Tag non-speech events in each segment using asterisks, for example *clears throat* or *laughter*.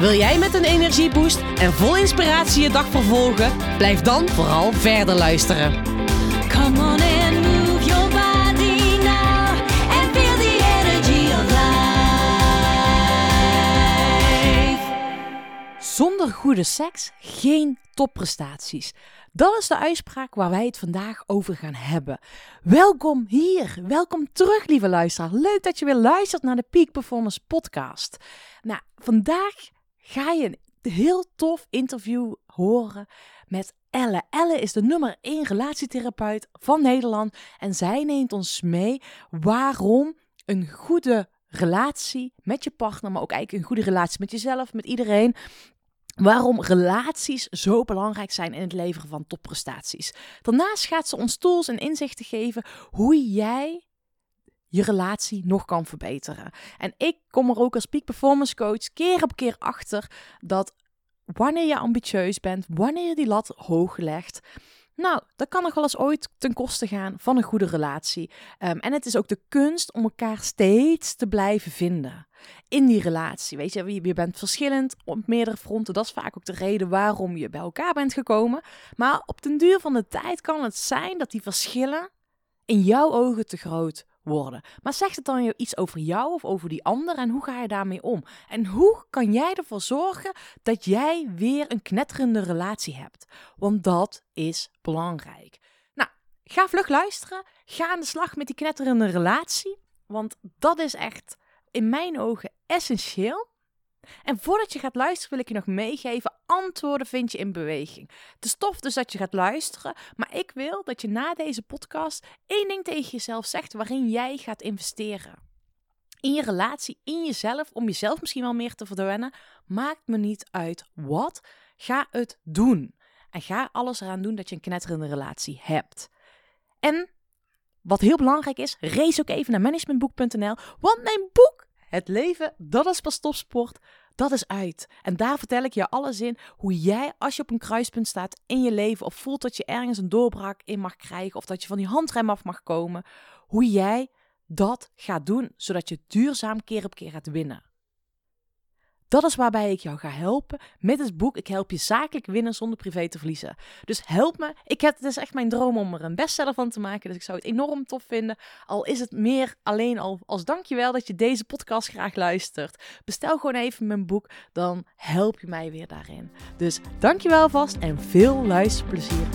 Wil jij met een energieboost en vol inspiratie je dag vervolgen? Blijf dan vooral verder luisteren. Come on and move your body now and feel the energy of life. Zonder goede seks geen topprestaties. Dat is de uitspraak waar wij het vandaag over gaan hebben. Welkom hier, welkom terug, lieve luisteraar. Leuk dat je weer luistert naar de Peak Performance Podcast. Nou, vandaag ga je een heel tof interview horen met Elle. Elle is de nummer 1 relatietherapeut van Nederland en zij neemt ons mee waarom een goede relatie met je partner, maar ook eigenlijk een goede relatie met jezelf, met iedereen, waarom relaties zo belangrijk zijn in het leveren van topprestaties. Daarnaast gaat ze ons tools en inzichten geven hoe jij je relatie nog kan verbeteren. En ik kom er ook als peak performance coach keer op keer achter dat wanneer je ambitieus bent, wanneer je die lat hoog legt, nou, dat kan nog wel eens ooit ten koste gaan van een goede relatie. Um, en het is ook de kunst om elkaar steeds te blijven vinden in die relatie. Weet je, je bent verschillend op meerdere fronten. Dat is vaak ook de reden waarom je bij elkaar bent gekomen. Maar op den duur van de tijd kan het zijn dat die verschillen in jouw ogen te groot worden. Maar zegt het dan iets over jou of over die ander en hoe ga je daarmee om? En hoe kan jij ervoor zorgen dat jij weer een knetterende relatie hebt? Want dat is belangrijk. Nou, ga vlug luisteren. Ga aan de slag met die knetterende relatie. Want dat is echt in mijn ogen essentieel. En voordat je gaat luisteren, wil ik je nog meegeven: antwoorden vind je in beweging. Het is tof dus dat je gaat luisteren, maar ik wil dat je na deze podcast één ding tegen jezelf zegt waarin jij gaat investeren. In je relatie, in jezelf, om jezelf misschien wel meer te verdwijnen. Maakt me niet uit wat. Ga het doen. En ga alles eraan doen dat je een knetterende relatie hebt. En wat heel belangrijk is, race ook even naar managementboek.nl. Want mijn boek het leven, dat is pas topsport. Dat is uit. En daar vertel ik je alles in hoe jij, als je op een kruispunt staat in je leven of voelt dat je ergens een doorbraak in mag krijgen of dat je van die handrem af mag komen, hoe jij dat gaat doen, zodat je duurzaam keer op keer gaat winnen. Dat is waarbij ik jou ga helpen met het boek. Ik help je zakelijk winnen zonder privé te verliezen. Dus help me. Ik heb, het is echt mijn droom om er een bestseller van te maken. Dus ik zou het enorm tof vinden. Al is het meer alleen al als dankjewel dat je deze podcast graag luistert. Bestel gewoon even mijn boek. Dan help je mij weer daarin. Dus dankjewel vast en veel luisterplezier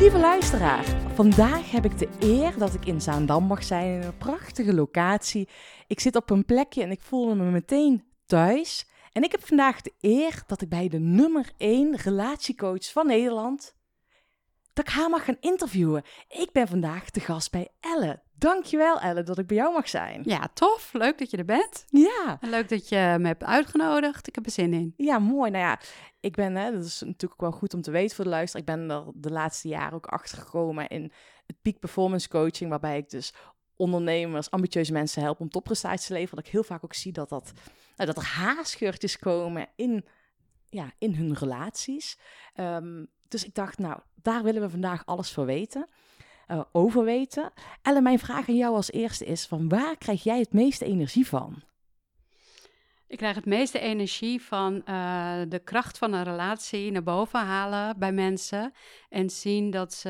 Lieve luisteraar, vandaag heb ik de eer dat ik in Zaandam mag zijn, in een prachtige locatie. Ik zit op een plekje en ik voel me meteen thuis. En ik heb vandaag de eer dat ik bij de nummer 1 relatiecoach van Nederland, dat ik haar mag gaan interviewen. Ik ben vandaag de gast bij Elle. Dankjewel Elle dat ik bij jou mag zijn. Ja, tof. Leuk dat je er bent. Ja. En leuk dat je me hebt uitgenodigd. Ik heb er zin in. Ja, mooi. Nou ja, ik ben, hè, dat is natuurlijk wel goed om te weten voor de luisteraar. Ik ben er de laatste jaren ook achter gekomen in het peak performance coaching, waarbij ik dus ondernemers, ambitieuze mensen help om topprestaties te leveren. Dat ik heel vaak ook zie dat, dat, nou, dat er haarscheurtjes komen in, ja, in hun relaties. Um, dus ik dacht, nou, daar willen we vandaag alles voor weten. Uh, over weten. Ellen, mijn vraag aan jou als eerste is: van waar krijg jij het meeste energie van? Ik krijg het meeste energie van uh, de kracht van een relatie naar boven halen bij mensen. En zien dat ze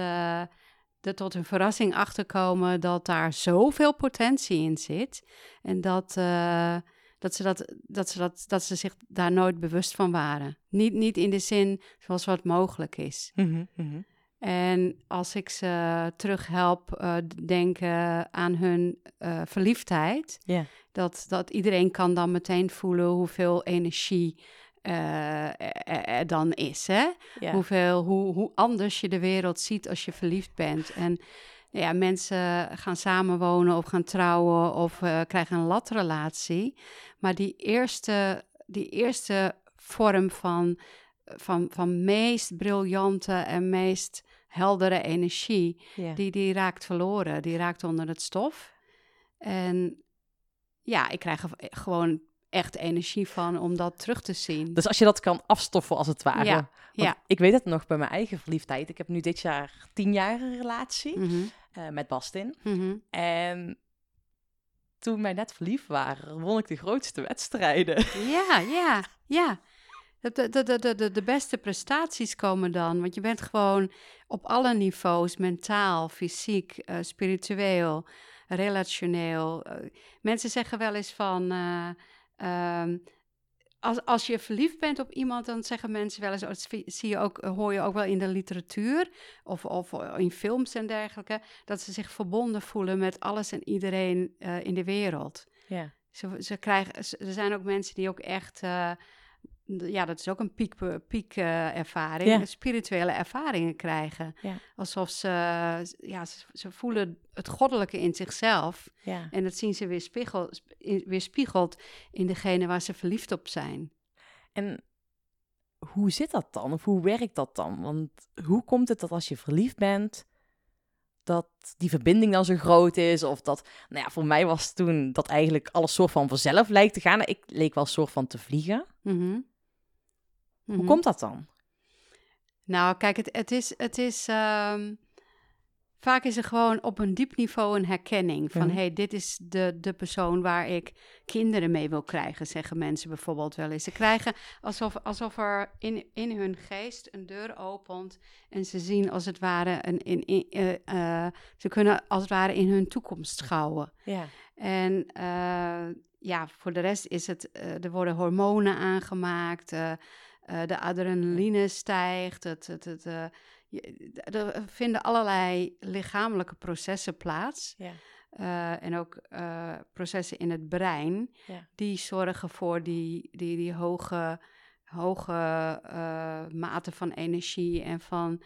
er tot een verrassing achterkomen dat daar zoveel potentie in zit. En dat, uh, dat, ze, dat, dat, ze, dat, dat ze zich daar nooit bewust van waren. Niet, niet in de zin zoals wat mogelijk is. Mm -hmm, mm -hmm. En als ik ze terug help uh, denken aan hun uh, verliefdheid, yeah. dat, dat iedereen kan dan meteen voelen hoeveel energie uh, er dan is. Hè? Yeah. Hoeveel, hoe, hoe anders je de wereld ziet als je verliefd bent. En ja, mensen gaan samenwonen of gaan trouwen of eh, krijgen een latrelatie. Maar die eerste, die eerste vorm van, van, van meest briljante en meest heldere energie, die, die raakt verloren. Die raakt onder het stof. En ja, ik krijg gewoon echt energie van om dat terug te zien. Dus als je dat kan afstoffen als het ware. Ja, ja. Ik weet het nog bij mijn eigen verliefdheid. Ik heb nu dit jaar tien jaar een relatie Mhm, eh, met Bastin. mhm. En toen wij net verliefd waren, won ik de grootste wedstrijden. Ja, ja, ja. De, de, de, de, de, de beste prestaties komen dan. Want je bent gewoon op alle niveaus, mentaal, fysiek, eh, spiritueel, relationeel. Eh, mensen zeggen wel eens van. eh, ehm, als, als je verliefd bent op iemand, dan zeggen mensen wel eens, oh, dat zie- je ook, hoor je ook wel in de literatuur of, of in films en dergelijke, dat ze zich verbonden voelen met alles en iedereen in de wereld. Ja. Ze, ze krijgen, ze- er zijn ook mensen die ook echt, ja, dat is ook een piek, piek eh, ervaring, Ja. spirituele ervaringen krijgen. Ja. Alsof ze, ja, ze, ze voelen het goddelijke in zichzelf ja. en dat zien ze weer, spiegel, sp- in- weerspiegeld in degene waar ze verliefd op zijn. En hoe zit dat dan? Of hoe werkt dat dan? Want hoe komt het dat als je verliefd bent, dat die verbinding dan zo groot is? Of dat, nou ja, voor mij was toen dat eigenlijk alles soort van vanzelf lijkt te gaan. Ik leek wel soort van te vliegen. Hoe Mhm. komt dat dan? Nou, kijk, het, het is. Het is ehm, vaak is er gewoon op een diep niveau een herkenning van: Mhm. hey, dit is de, de persoon waar ik kinderen mee wil krijgen, zeggen mensen bijvoorbeeld wel eens. Ze krijgen alsof, alsof er in, in hun geest een deur opent en ze zien als het ware een. In, in, eh, eh, ze kunnen als het ware in hun toekomst schouwen. Ja. En eh, ja, voor de rest is het, er worden hormonen aangemaakt, eh, de adrenaline stijgt, het, het, het, eh, je- er vinden allerlei lichamelijke processen plaats. Ja. eh, en ook processen in het brein, Ja. die zorgen voor die, die, die hoge, hoge mate van energie en van,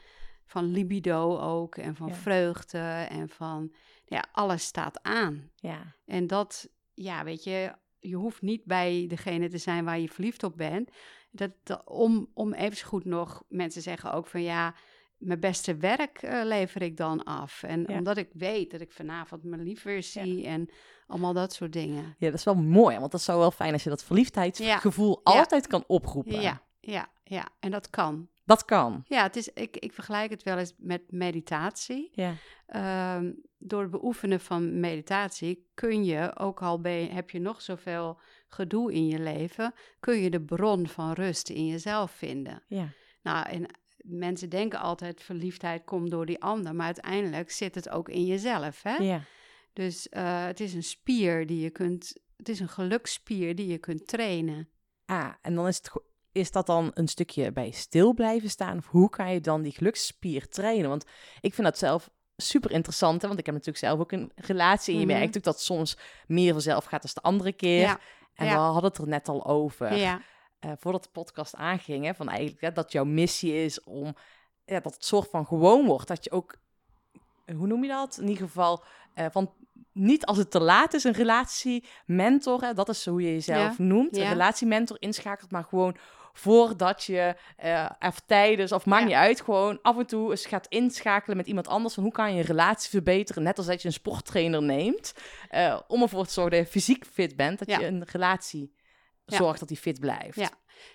van libido ook, en van Ja. vreugde en van, ja, alles staat aan. Ja. En dat, ja, weet je, je hoeft niet bij degene te zijn waar je verliefd op bent. Dat, dat- om, om even goed nog, mensen zeggen ook van ja, mijn beste werk eh, lever ik dan af. En Ja. omdat ik weet dat ik vanavond mijn lief weer zie en allemaal dat soort dingen. ja, dat is wel mooi. Want dat zou wel fijn als je dat verliefdheidsgevoel Ja. altijd kan oproepen. Ja, ja, ja. En dat kan. Dat kan. Ja, het is, ik, ik vergelijk het wel eens met meditatie. Ja. Ehm, door het beoefenen van meditatie kun je, ook al ben heb je nog zoveel gedoe in je leven, kun je de bron van rust in jezelf vinden. Ja. Nou, en mensen denken altijd verliefdheid komt door die ander, maar uiteindelijk zit het ook in jezelf. Hè? Ja. Dus eh, het is een spier die je kunt, het is een geluksspier die je kunt trainen. Ah, en dan is het is dat dan een stukje bij stil blijven staan? Of hoe kan je dan die geluksspier trainen? Want ik vind dat zelf super interessant, hè? want ik heb natuurlijk zelf ook een relatie. En je Mhm. merkt ook dat soms meer vanzelf gaat dan de andere keer. Ja, En ja. we hadden het er net al over, ja, eh, voordat de podcast aanging, hè, van eigenlijk hè, dat jouw missie is om ja, dat het soort van gewoon wordt. Dat je ook, hoe noem je dat? In ieder geval, eh, van niet als het te laat is, een relatiementor, hè, dat is hoe je jezelf noemt, een relatiementor inschakelt, maar gewoon voordat je, eh of tijdens, of maakt Ja. niet uit, gewoon af en toe eens gaat inschakelen met iemand anders van hoe kan je een relatie verbeteren, net als dat je een sporttrainer neemt, eh, om ervoor te zorgen dat je fysiek fit bent, dat Ja. je een relatie zorgt dat die fit blijft. Ja.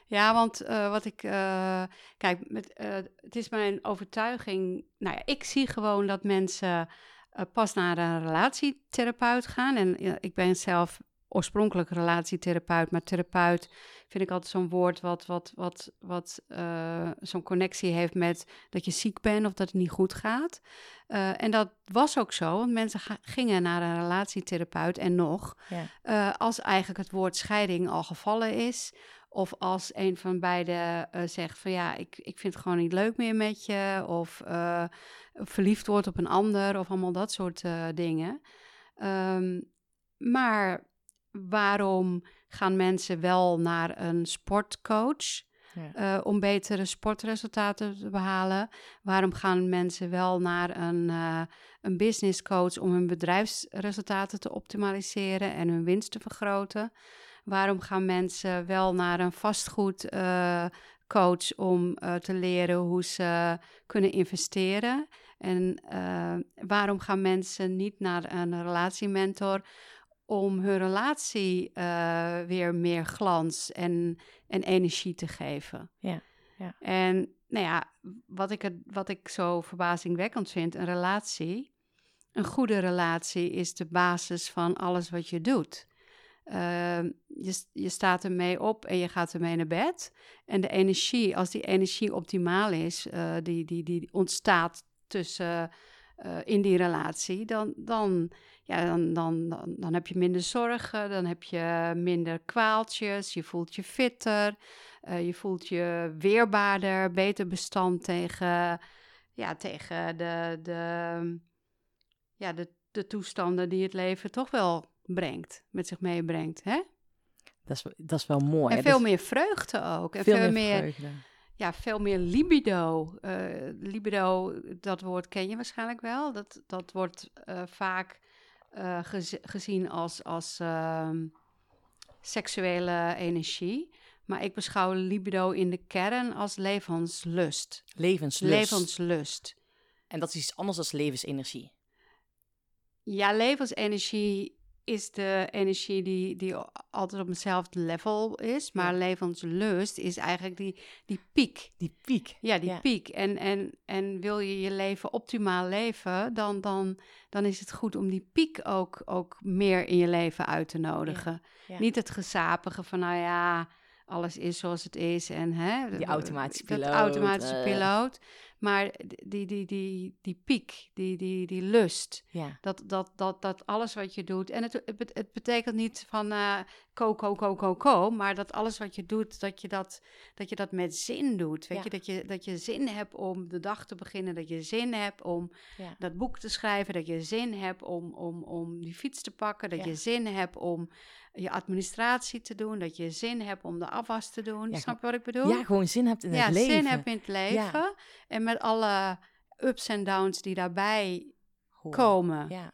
Ja, want eh, wat ik. eh, kijk, met, eh, het is mijn overtuiging. Nou ja, ik zie gewoon dat mensen eh, pas naar een relatietherapeut gaan. En ik ben zelf oorspronkelijk relatietherapeut, maar therapeut vind ik altijd zo'n woord wat, wat, wat, wat eh, zo'n connectie heeft met dat je ziek bent of dat het niet goed gaat. Eh, en dat was ook zo, want mensen gingen naar een relatietherapeut en nog, Ja. eh, als eigenlijk het woord scheiding al gevallen is. Of als een van beiden zegt van ja, ik, ik vind het gewoon niet leuk meer met je. Of verliefd wordt op een ander. Of allemaal dat soort dingen. Ehm, maar waarom gaan mensen wel naar een sportcoach? Ja. eh, om betere sportresultaten te behalen? Waarom gaan mensen wel naar een, eh, een business coach om hun bedrijfsresultaten te optimaliseren en hun winst te vergroten? Waarom gaan mensen wel naar een vastgoedcoach coach om eh, te leren hoe ze kunnen investeren? En eh, waarom gaan mensen niet naar een relatiementor om hun relatie eh, weer meer glans en, en energie te geven? Ja, ja. En nou ja, wat ik, het, wat ik zo verbazingwekkend vind, een relatie, een goede relatie is de basis van alles wat je doet. Ehm, je, je staat ermee op en je gaat ermee naar bed. En de energie, als die energie optimaal is, eh, die, die, die ontstaat tussen, eh, in die relatie, dan, dan, ja, dan, dan, dan, dan heb je minder zorgen, dan heb je minder kwaaltjes, je voelt je fitter, eh, je voelt je weerbaarder, beter bestand tegen, ja, tegen de, de, ja, de, de toestanden die het leven toch wel brengt, met zich meebrengt. Hè? Dat is, dat is wel mooi. en veel is meer vreugde ook. En veel, veel, meer, meer, vreugde. Ja, veel meer libido. Eh, libido, dat woord ken je waarschijnlijk wel. Dat, dat wordt eh, vaak eh, gez- gezien als, als ehm, seksuele energie. Maar ik beschouw libido in de kern als levenslust. Levenslust. Levenslust. En dat is iets anders dan levensenergie. Ja, levensenergie is de energie die, die altijd op hetzelfde level is. Maar Ja. levenslust is eigenlijk die, die piek. Die piek. Ja, die Ja. piek. En, en, en wil je je leven optimaal leven, dan, dan, dan is het goed om die piek ook, ook meer in je leven uit te nodigen. Ja. Niet het gezapige van, nou ja, alles is zoals het is. En, hè, Die automatische piloot, automatische eh. piloot. Maar die, die, die, die piek, die, die, die lust, Ja. dat, dat, dat, dat alles wat je doet. En het, het, bet- het betekent niet van eh ko, ko, ko, ko, ko. Maar dat alles wat je doet, dat je dat, dat, je dat met zin doet. Weet Ja. je, dat je, dat je zin hebt om de dag te beginnen. Dat je zin hebt om Ja. dat boek te schrijven. Dat je zin hebt om, om, om die fiets te pakken. Dat Ja. je zin hebt om je administratie te doen. Dat je zin hebt om de afwas te doen. Ja, Snap je wat ik bedoel? ja, gewoon zin hebt in ja, het leven. zin heb in het leven. En met alle ups en downs die daarbij komen. Ja.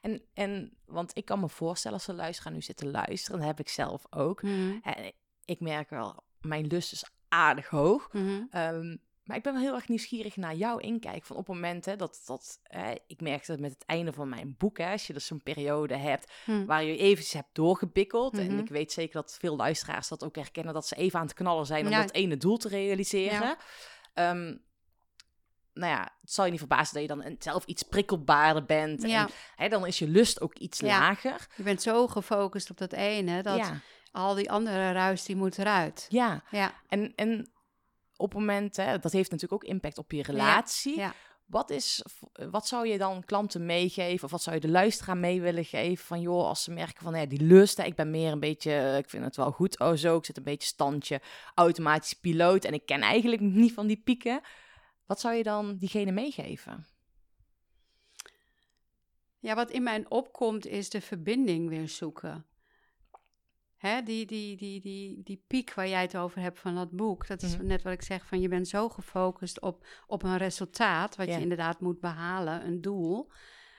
En, en, want ik kan me voorstellen als de luisteraar nu zit te luisteren, dat heb ik zelf ook. Mhm, En ik merk wel, mijn lust is aardig hoog. mhm. Ehm, maar ik ben wel heel erg nieuwsgierig naar jouw inkijk. Van op het moment hè, dat, dat hè, ik merkte met het einde van mijn boek, hè, als je dus zo'n periode hebt Hm. waar je eventjes hebt doorgebikkeld. En Mhm. ik weet zeker dat veel luisteraars dat ook herkennen, dat ze even aan het knallen zijn om Ja. dat ene doel te realiseren. Ja. Ehm, nou ja, het zal je niet verbazen dat je dan zelf iets prikkelbaarder bent. Ja. En hè, dan is je lust ook iets Ja. lager. Je bent zo gefocust op dat ene, dat Ja, al die andere ruis, die moet eruit. ja. Ja, En, en op het moment, hè, dat heeft natuurlijk ook impact op je relatie. ja. Wat, is, wat zou je dan klanten meegeven? Of wat zou je de luisteraar mee willen geven? Van joh, als ze merken van ja, die lust, hè, ik ben meer een beetje, eh, ik vind het wel goed. Oh zo, ik zit een beetje standje, automatisch piloot. En ik ken eigenlijk niet van die pieken. Wat zou je dan diegene meegeven? ja, wat in mij opkomt is de verbinding weer zoeken. Hè, die, die, die, die, die piek waar jij het over hebt van dat boek, dat is Mhm. net wat ik zeg, van je bent zo gefocust op, op een resultaat, wat je inderdaad moet behalen, een doel.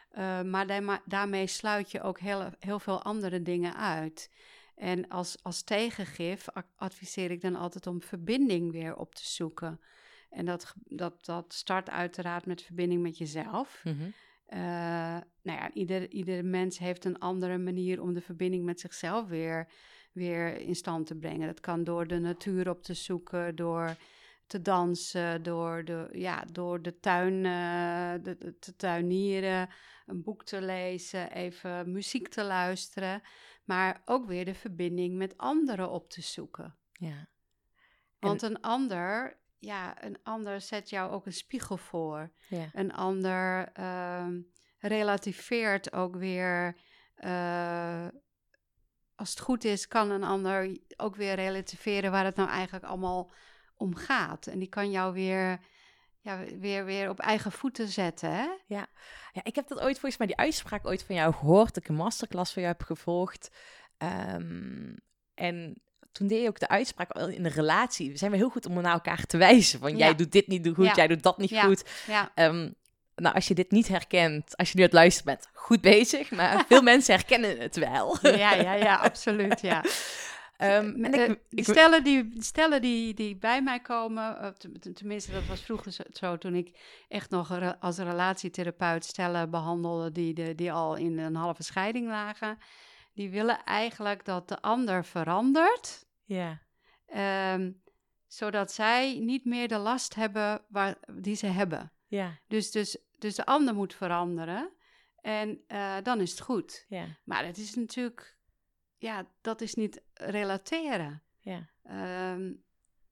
Eh, maar daarmee sluit je ook heel, heel veel andere dingen uit. En als, als tegengif adviseer ik dan altijd om verbinding weer op te zoeken. En dat, dat, dat start uiteraard met verbinding met jezelf. Eh, nou ja, ieder, ieder mens heeft een andere manier om de verbinding met zichzelf weer, weer in stand te brengen. Dat kan door de natuur op te zoeken, door te dansen, door de, ja, door de tuin eh, de, de- te tuinieren, een boek te lezen, even muziek te luisteren. Maar ook weer de verbinding met anderen op te zoeken. Ja. Want een ander, ja, een ander zet jou ook een spiegel voor. Ja. Een ander ehm, relativeert ook weer. eh, als het goed is, kan een ander ook weer relativeren waar het nou eigenlijk allemaal om gaat. En die kan jou weer, ja, weer, weer op eigen voeten zetten. Hè? Ja, ik heb dat ooit volgens mij die uitspraak ooit van jou gehoord. Dat ik een masterclass van jou heb gevolgd. Ehm, en toen deed je ook de uitspraak in de relatie. We zijn we heel goed om naar elkaar te wijzen. Van jij doet dit niet goed, Ja. jij doet dat niet Ja. goed. Ja, Ehm, nou, als je dit niet herkent, als je nu het luisteren bent, goed bezig. Maar *laughs* veel mensen herkennen het wel. Ja, ja, ja, absoluut, ja. *laughs* Ehm, Eh, ik, die ik- stellen, die, stellen die, die bij mij komen, eh, ten- ten- tenminste dat was vroeger zo, toen ik echt nog als relatietherapeut stellen behandelde die, de, die al in een halve scheiding lagen, die willen eigenlijk dat de ander verandert, ja, ehm, zodat zij niet meer de last hebben waar, die ze hebben. ja, Dus, dus, dus de ander moet veranderen en eh, dan is het goed. ja, Maar het is natuurlijk, ja, dat is niet relateren. ja, Ehm,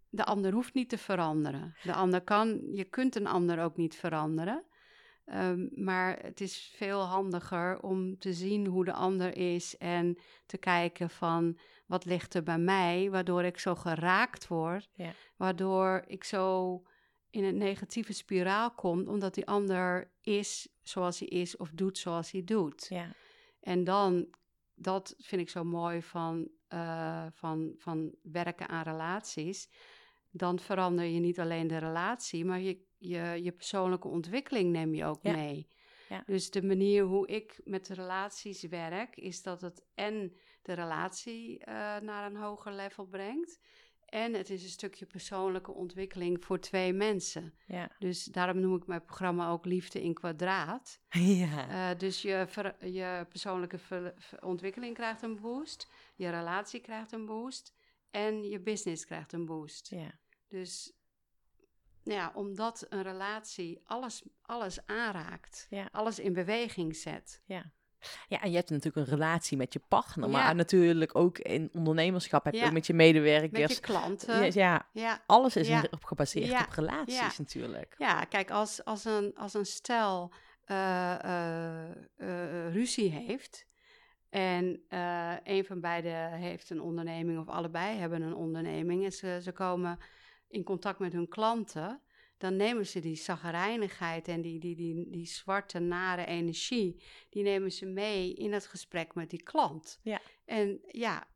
de ander hoeft niet te veranderen. De ander kan, je kunt een ander ook niet veranderen. Ehm, maar het is veel handiger om te zien hoe de ander is en te kijken van wat ligt er bij mij, waardoor ik zo geraakt word, Ja. waardoor ik zo in een negatieve spiraal kom, omdat die ander is zoals hij is of doet zoals hij doet. ja, En dan, dat vind ik zo mooi van, eh, van, van werken aan relaties. Dan verander je niet alleen de relatie, maar je, je, je persoonlijke ontwikkeling neem je ook Ja. mee. Ja. Dus de manier hoe ik met relaties werk, is dat het en de relatie eh, naar een hoger level brengt. En het is een stukje persoonlijke ontwikkeling voor twee mensen. ja, Dus daarom noem ik mijn programma ook Liefde in Kwadraat. *laughs* ja, Eh, dus je, ver- je persoonlijke ver- ver- ontwikkeling krijgt een boost, je relatie krijgt een boost en je business krijgt een boost. ja, Dus nou ja, omdat een relatie alles, alles aanraakt, Ja. alles in beweging zet. ja. Ja, en je hebt natuurlijk een relatie met je partner, maar Ja. natuurlijk ook in ondernemerschap heb je ook met je Met medewerkers. je klanten. Ja, ja, alles is erop gebaseerd op relaties natuurlijk. Ja, kijk, als, als, een, als een stel eh, eh, eh, ruzie heeft en een van beiden heeft een onderneming of allebei hebben een onderneming en ze, ze komen in contact met hun klanten, dan nemen ze die zagrijnigheid en die, die, die, die zwarte, nare energie, die nemen ze mee in het gesprek met die klant. Ja. En ja,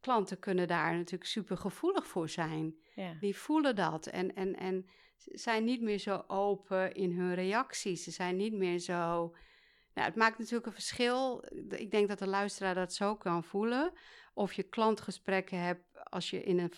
klanten kunnen daar natuurlijk super gevoelig voor zijn Ja. die voelen dat en, en, en zijn niet meer zo open in hun reacties. Ze zijn niet meer zo. Nou, het maakt natuurlijk een verschil. Ik denk dat de luisteraar dat zo kan voelen. Of je klantgesprekken hebt als je in een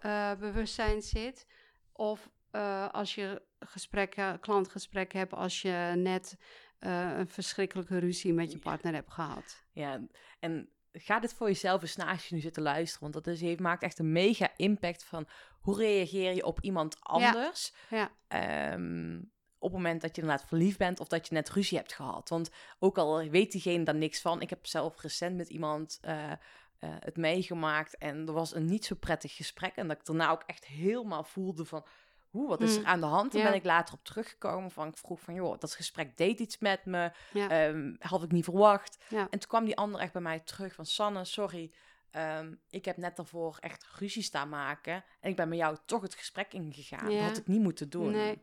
verliefdheidsbewustzijn zit. Of eh, als je gesprekken, klantgesprekken hebt als je net eh, een verschrikkelijke ruzie met je partner hebt gehad. Ja, en ga dit voor jezelf eens na als je nu zit te luisteren. Want dat is, heeft, maakt echt een mega impact van hoe reageer je op iemand anders. Ja, Ehm, op het moment dat je inderdaad verliefd bent of dat je net ruzie hebt gehad. Want ook al weet diegene daar niks van. Ik heb zelf recent met iemand eh, eh, het meegemaakt en er was een niet zo prettig gesprek. En dat ik daarna ook echt helemaal voelde van... Hoe, wat is er Mm, aan de hand? Toen ja. ben ik later op teruggekomen van... Ik vroeg van, joh, dat gesprek deed iets met me. ja, Ehm, had ik niet verwacht. ja. En toen kwam die ander echt bij mij terug van... Sanne, sorry, ehm, ik heb net daarvoor echt ruzie staan maken. En ik ben met jou toch het gesprek ingegaan. Dat had ik niet moeten doen. Nee.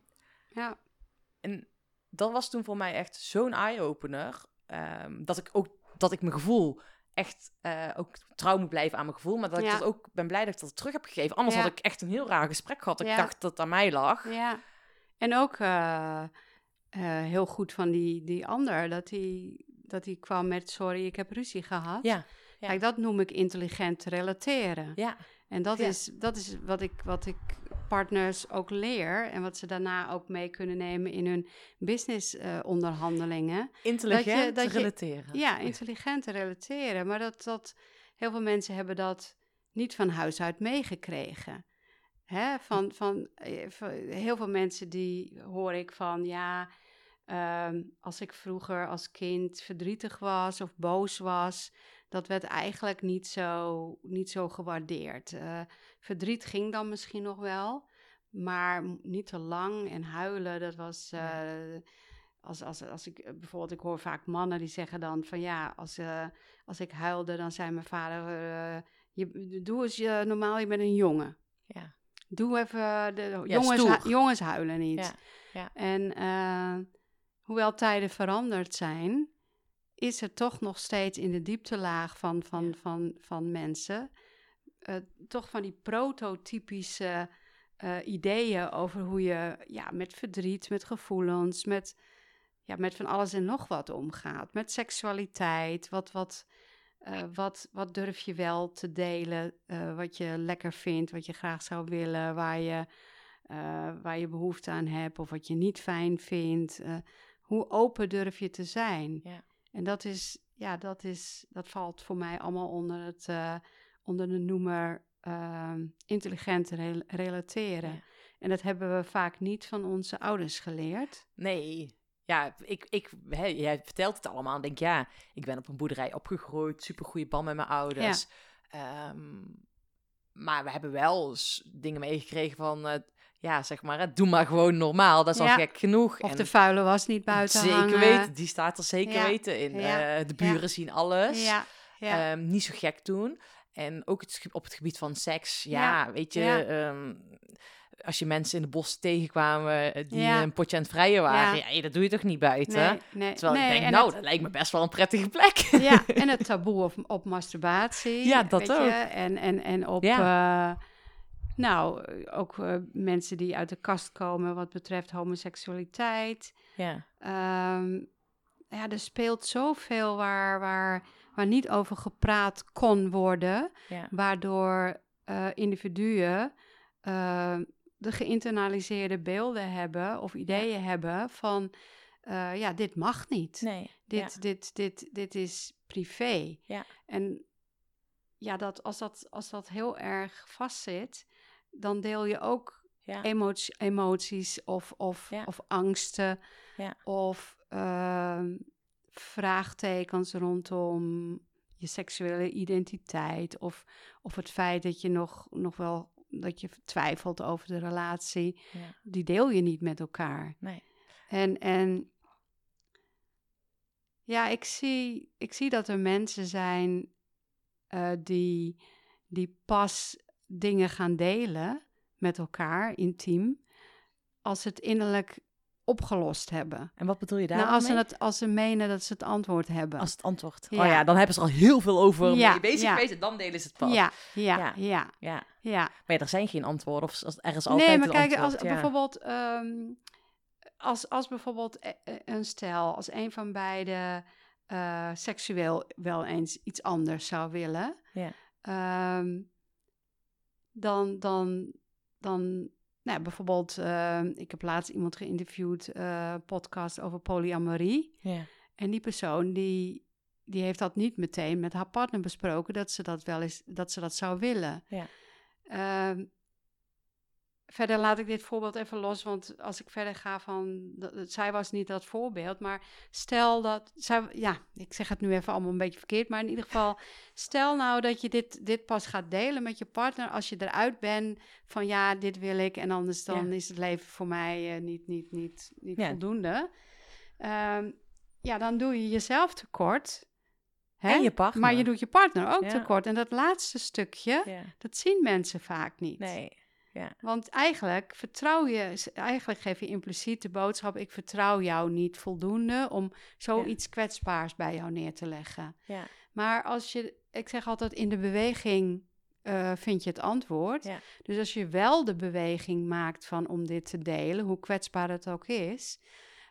Ja, En dat was toen voor mij echt zo'n eye-opener. ehm, dat ik ook dat ik mijn gevoel echt eh, ook trouw moet blijven aan mijn gevoel. Maar dat ik dat ook ben blij dat ik dat terug heb gegeven. Anders Ja. had ik echt een heel raar gesprek gehad. Ik Ja. dacht dat het aan mij lag. Ja, en ook eh, eh, heel goed van die, die ander, dat hij dat hij kwam met sorry, ik heb ruzie gehad. Ja. Kijk, dat noem ik intelligent relateren. ja, En dat, is, dat is wat ik, wat ik partners ook leer en wat ze daarna ook mee kunnen nemen in hun business eh, onderhandelingen. intelligent dat je- relateren. Ja, intelligent relateren. Maar dat, dat heel veel mensen hebben dat niet van huis uit meegekregen. Hè? Van, van, eh, van heel veel mensen die hoor ik van ja, ehm, als ik vroeger als kind verdrietig was of boos was, dat werd eigenlijk niet zo, niet zo gewaardeerd. Eh, verdriet ging dan misschien nog wel, maar niet te lang en huilen, dat was. eh, als, als, als ik eh, bijvoorbeeld, ik hoor vaak mannen die zeggen dan van ja, als, als ik huilde, dan zei mijn vader: je, Doe eens je, normaal, je bent een jongen. Ja. Doe even, de, Ja, jongens, hu- jongens huilen niet. Ja, ja. En hoewel tijden veranderd zijn, is er toch nog steeds in de dieptelaag van, van, Ja. van, van mensen, eh, toch van die prototypische eh, ideeën over hoe je ja, met verdriet, met gevoelens, met, ja, met van alles en nog wat omgaat. Met seksualiteit, wat, wat, eh, wat, wat durf je wel te delen, wat je lekker vindt, wat je graag zou willen, waar je, waar je behoefte aan hebt of wat je niet fijn vindt. Hoe open durf je te zijn? Ja. En dat is, ja, dat is, dat valt voor mij allemaal onder het, eh, onder de noemer ehm, intelligent rel- relateren. Ja. En dat hebben we vaak niet van onze ouders geleerd. Nee. Ja, ik, ik, hè, jij vertelt het allemaal. en denk ja, ik ben op een boerderij opgegroeid. Super goede band met mijn ouders. Ehm, maar we hebben wel dingen meegekregen van, eh, ja, zeg maar, hè, doe maar gewoon normaal. Dat is Ja. al gek genoeg. Of En de vuile was niet buiten zeker hangen. weten, die staat er zeker Ja. weten in. Ja. Eh, de buren zien alles. Ja, ja. Ehm, niet zo gek doen. En ook het, op het gebied van seks. Ja, weet je, ehm, als je mensen in de bos tegenkwamen eh, die Ja. een potje aan het vrijen waren, Ja. ja. dat doe je toch niet buiten? nee, nee, Terwijl nee, ik denk, en nou, het- dat lijkt me best wel een prettige plek. Ja, *laughs* en het taboe op, op masturbatie. Ja, dat weet Je? ook. En, en, en op, eh, nou, eh, ook eh, mensen die uit de kast komen wat betreft homoseksualiteit. ja. Ehm, ja, er speelt zoveel waar, waar, waar niet over gepraat kon worden, Ja. waardoor eh, individuen de geïnternaliseerde beelden hebben of ideeën hebben van, ja, dit mag niet. Nee. Dit, ja. dit, dit, dit is privé. Ja. En ja, dat, als, dat, als dat heel erg vastzit, dan deel je ook Ja. emotie, emoties of, of, Ja. of angsten Ja. of ehm, vraagtekens rondom je seksuele identiteit of, of het feit dat je nog, nog wel dat je twijfelt over de relatie, die deel je niet met elkaar. Nee. En, en ja, ik zie, ik zie dat er mensen zijn eh, die, die pas dingen gaan delen met elkaar, intiem, als ze het innerlijk opgelost hebben. En wat bedoel je daar Nou, als, ze het, als ze menen dat ze het antwoord hebben. Als het antwoord. Ja. Oh ja, dan hebben ze al heel veel over Ja, bezig ja. geweest en dan delen ze het pas. ja, ja, Ja. ja, ja. Maar er zijn geen antwoorden. Of als- er is altijd Nee, maar kijk, antwoord. als bijvoorbeeld, ehm, als, als bijvoorbeeld e- e- een stel, als een van beiden eh, seksueel wel eens iets anders zou willen, Ja. ehm, dan, dan, dan, nou, bijvoorbeeld, ehm, ik heb laatst iemand geïnterviewd, eh podcast over polyamorie. Ja. En die persoon die, die heeft dat niet meteen met haar partner besproken dat ze dat wel eens dat ze dat zou willen. Ja. Ehm, verder laat ik dit voorbeeld even los, want als ik verder ga van dat, zij was niet dat voorbeeld, maar stel dat zij, ja, ik zeg het nu even allemaal een beetje verkeerd, maar in ieder geval, stel nou dat je dit, dit pas gaat delen met je partner als je eruit bent van ja, dit wil ik en anders dan Ja. is het leven voor mij eh, niet, niet, niet, niet Ja. voldoende. Ehm, ja, dan doe je jezelf tekort. Hè? En je partner. Maar je doet je partner ook Ja. tekort. En dat laatste stukje, dat zien mensen vaak niet. Nee. Want eigenlijk vertrouw je, eigenlijk geef je impliciet de boodschap: ik vertrouw jou niet voldoende om zoiets kwetsbaars bij jou neer te leggen. Ja. Maar als je, ik zeg altijd, in de beweging eh, vind je het antwoord. Ja. Dus als je wel de beweging maakt van om dit te delen, hoe kwetsbaar het ook is,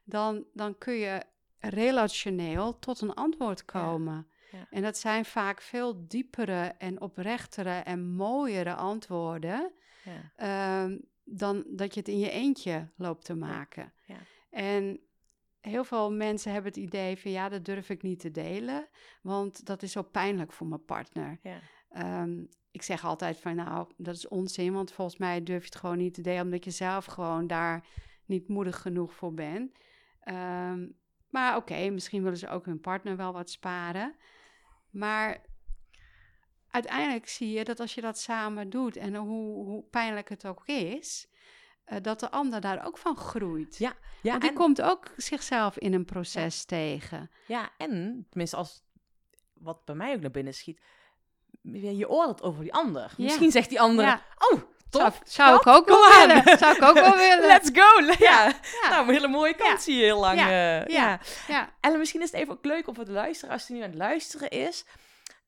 dan, dan kun je relationeel tot een antwoord komen. Ja. En dat zijn vaak veel diepere en oprechtere en mooiere antwoorden Ja. ehm, dan dat je het in je eentje loopt te maken. ja. En heel veel mensen hebben het idee van ja, dat durf ik niet te delen, want dat is zo pijnlijk voor mijn partner. Ja. Ehm, ik zeg altijd van nou, dat is onzin, want volgens mij durf je het gewoon niet te delen, omdat je zelf gewoon daar niet moedig genoeg voor bent. Ehm, maar oké, misschien willen ze ook hun partner wel wat sparen. Maar uiteindelijk zie je dat als je dat samen doet en hoe, hoe pijnlijk het ook is, eh, dat de ander daar ook van groeit. Ja, ja, Want die en, komt ook zichzelf in een proces tegen. ja, en tenminste als wat bij mij ook naar binnen schiet, je oordeelt over die ander. Ja. Misschien zegt die andere, Ja. oh, tof, zou ik ook wel willen. Zou ik ook wel *laughs* willen. Let's go! Ja. Ja. Nou, een hele mooie kans zie je heel lang. Ja. eh, Ja. ja. Ja, En misschien is het even ook leuk om voor de luisteraars die nu aan het luisteren is.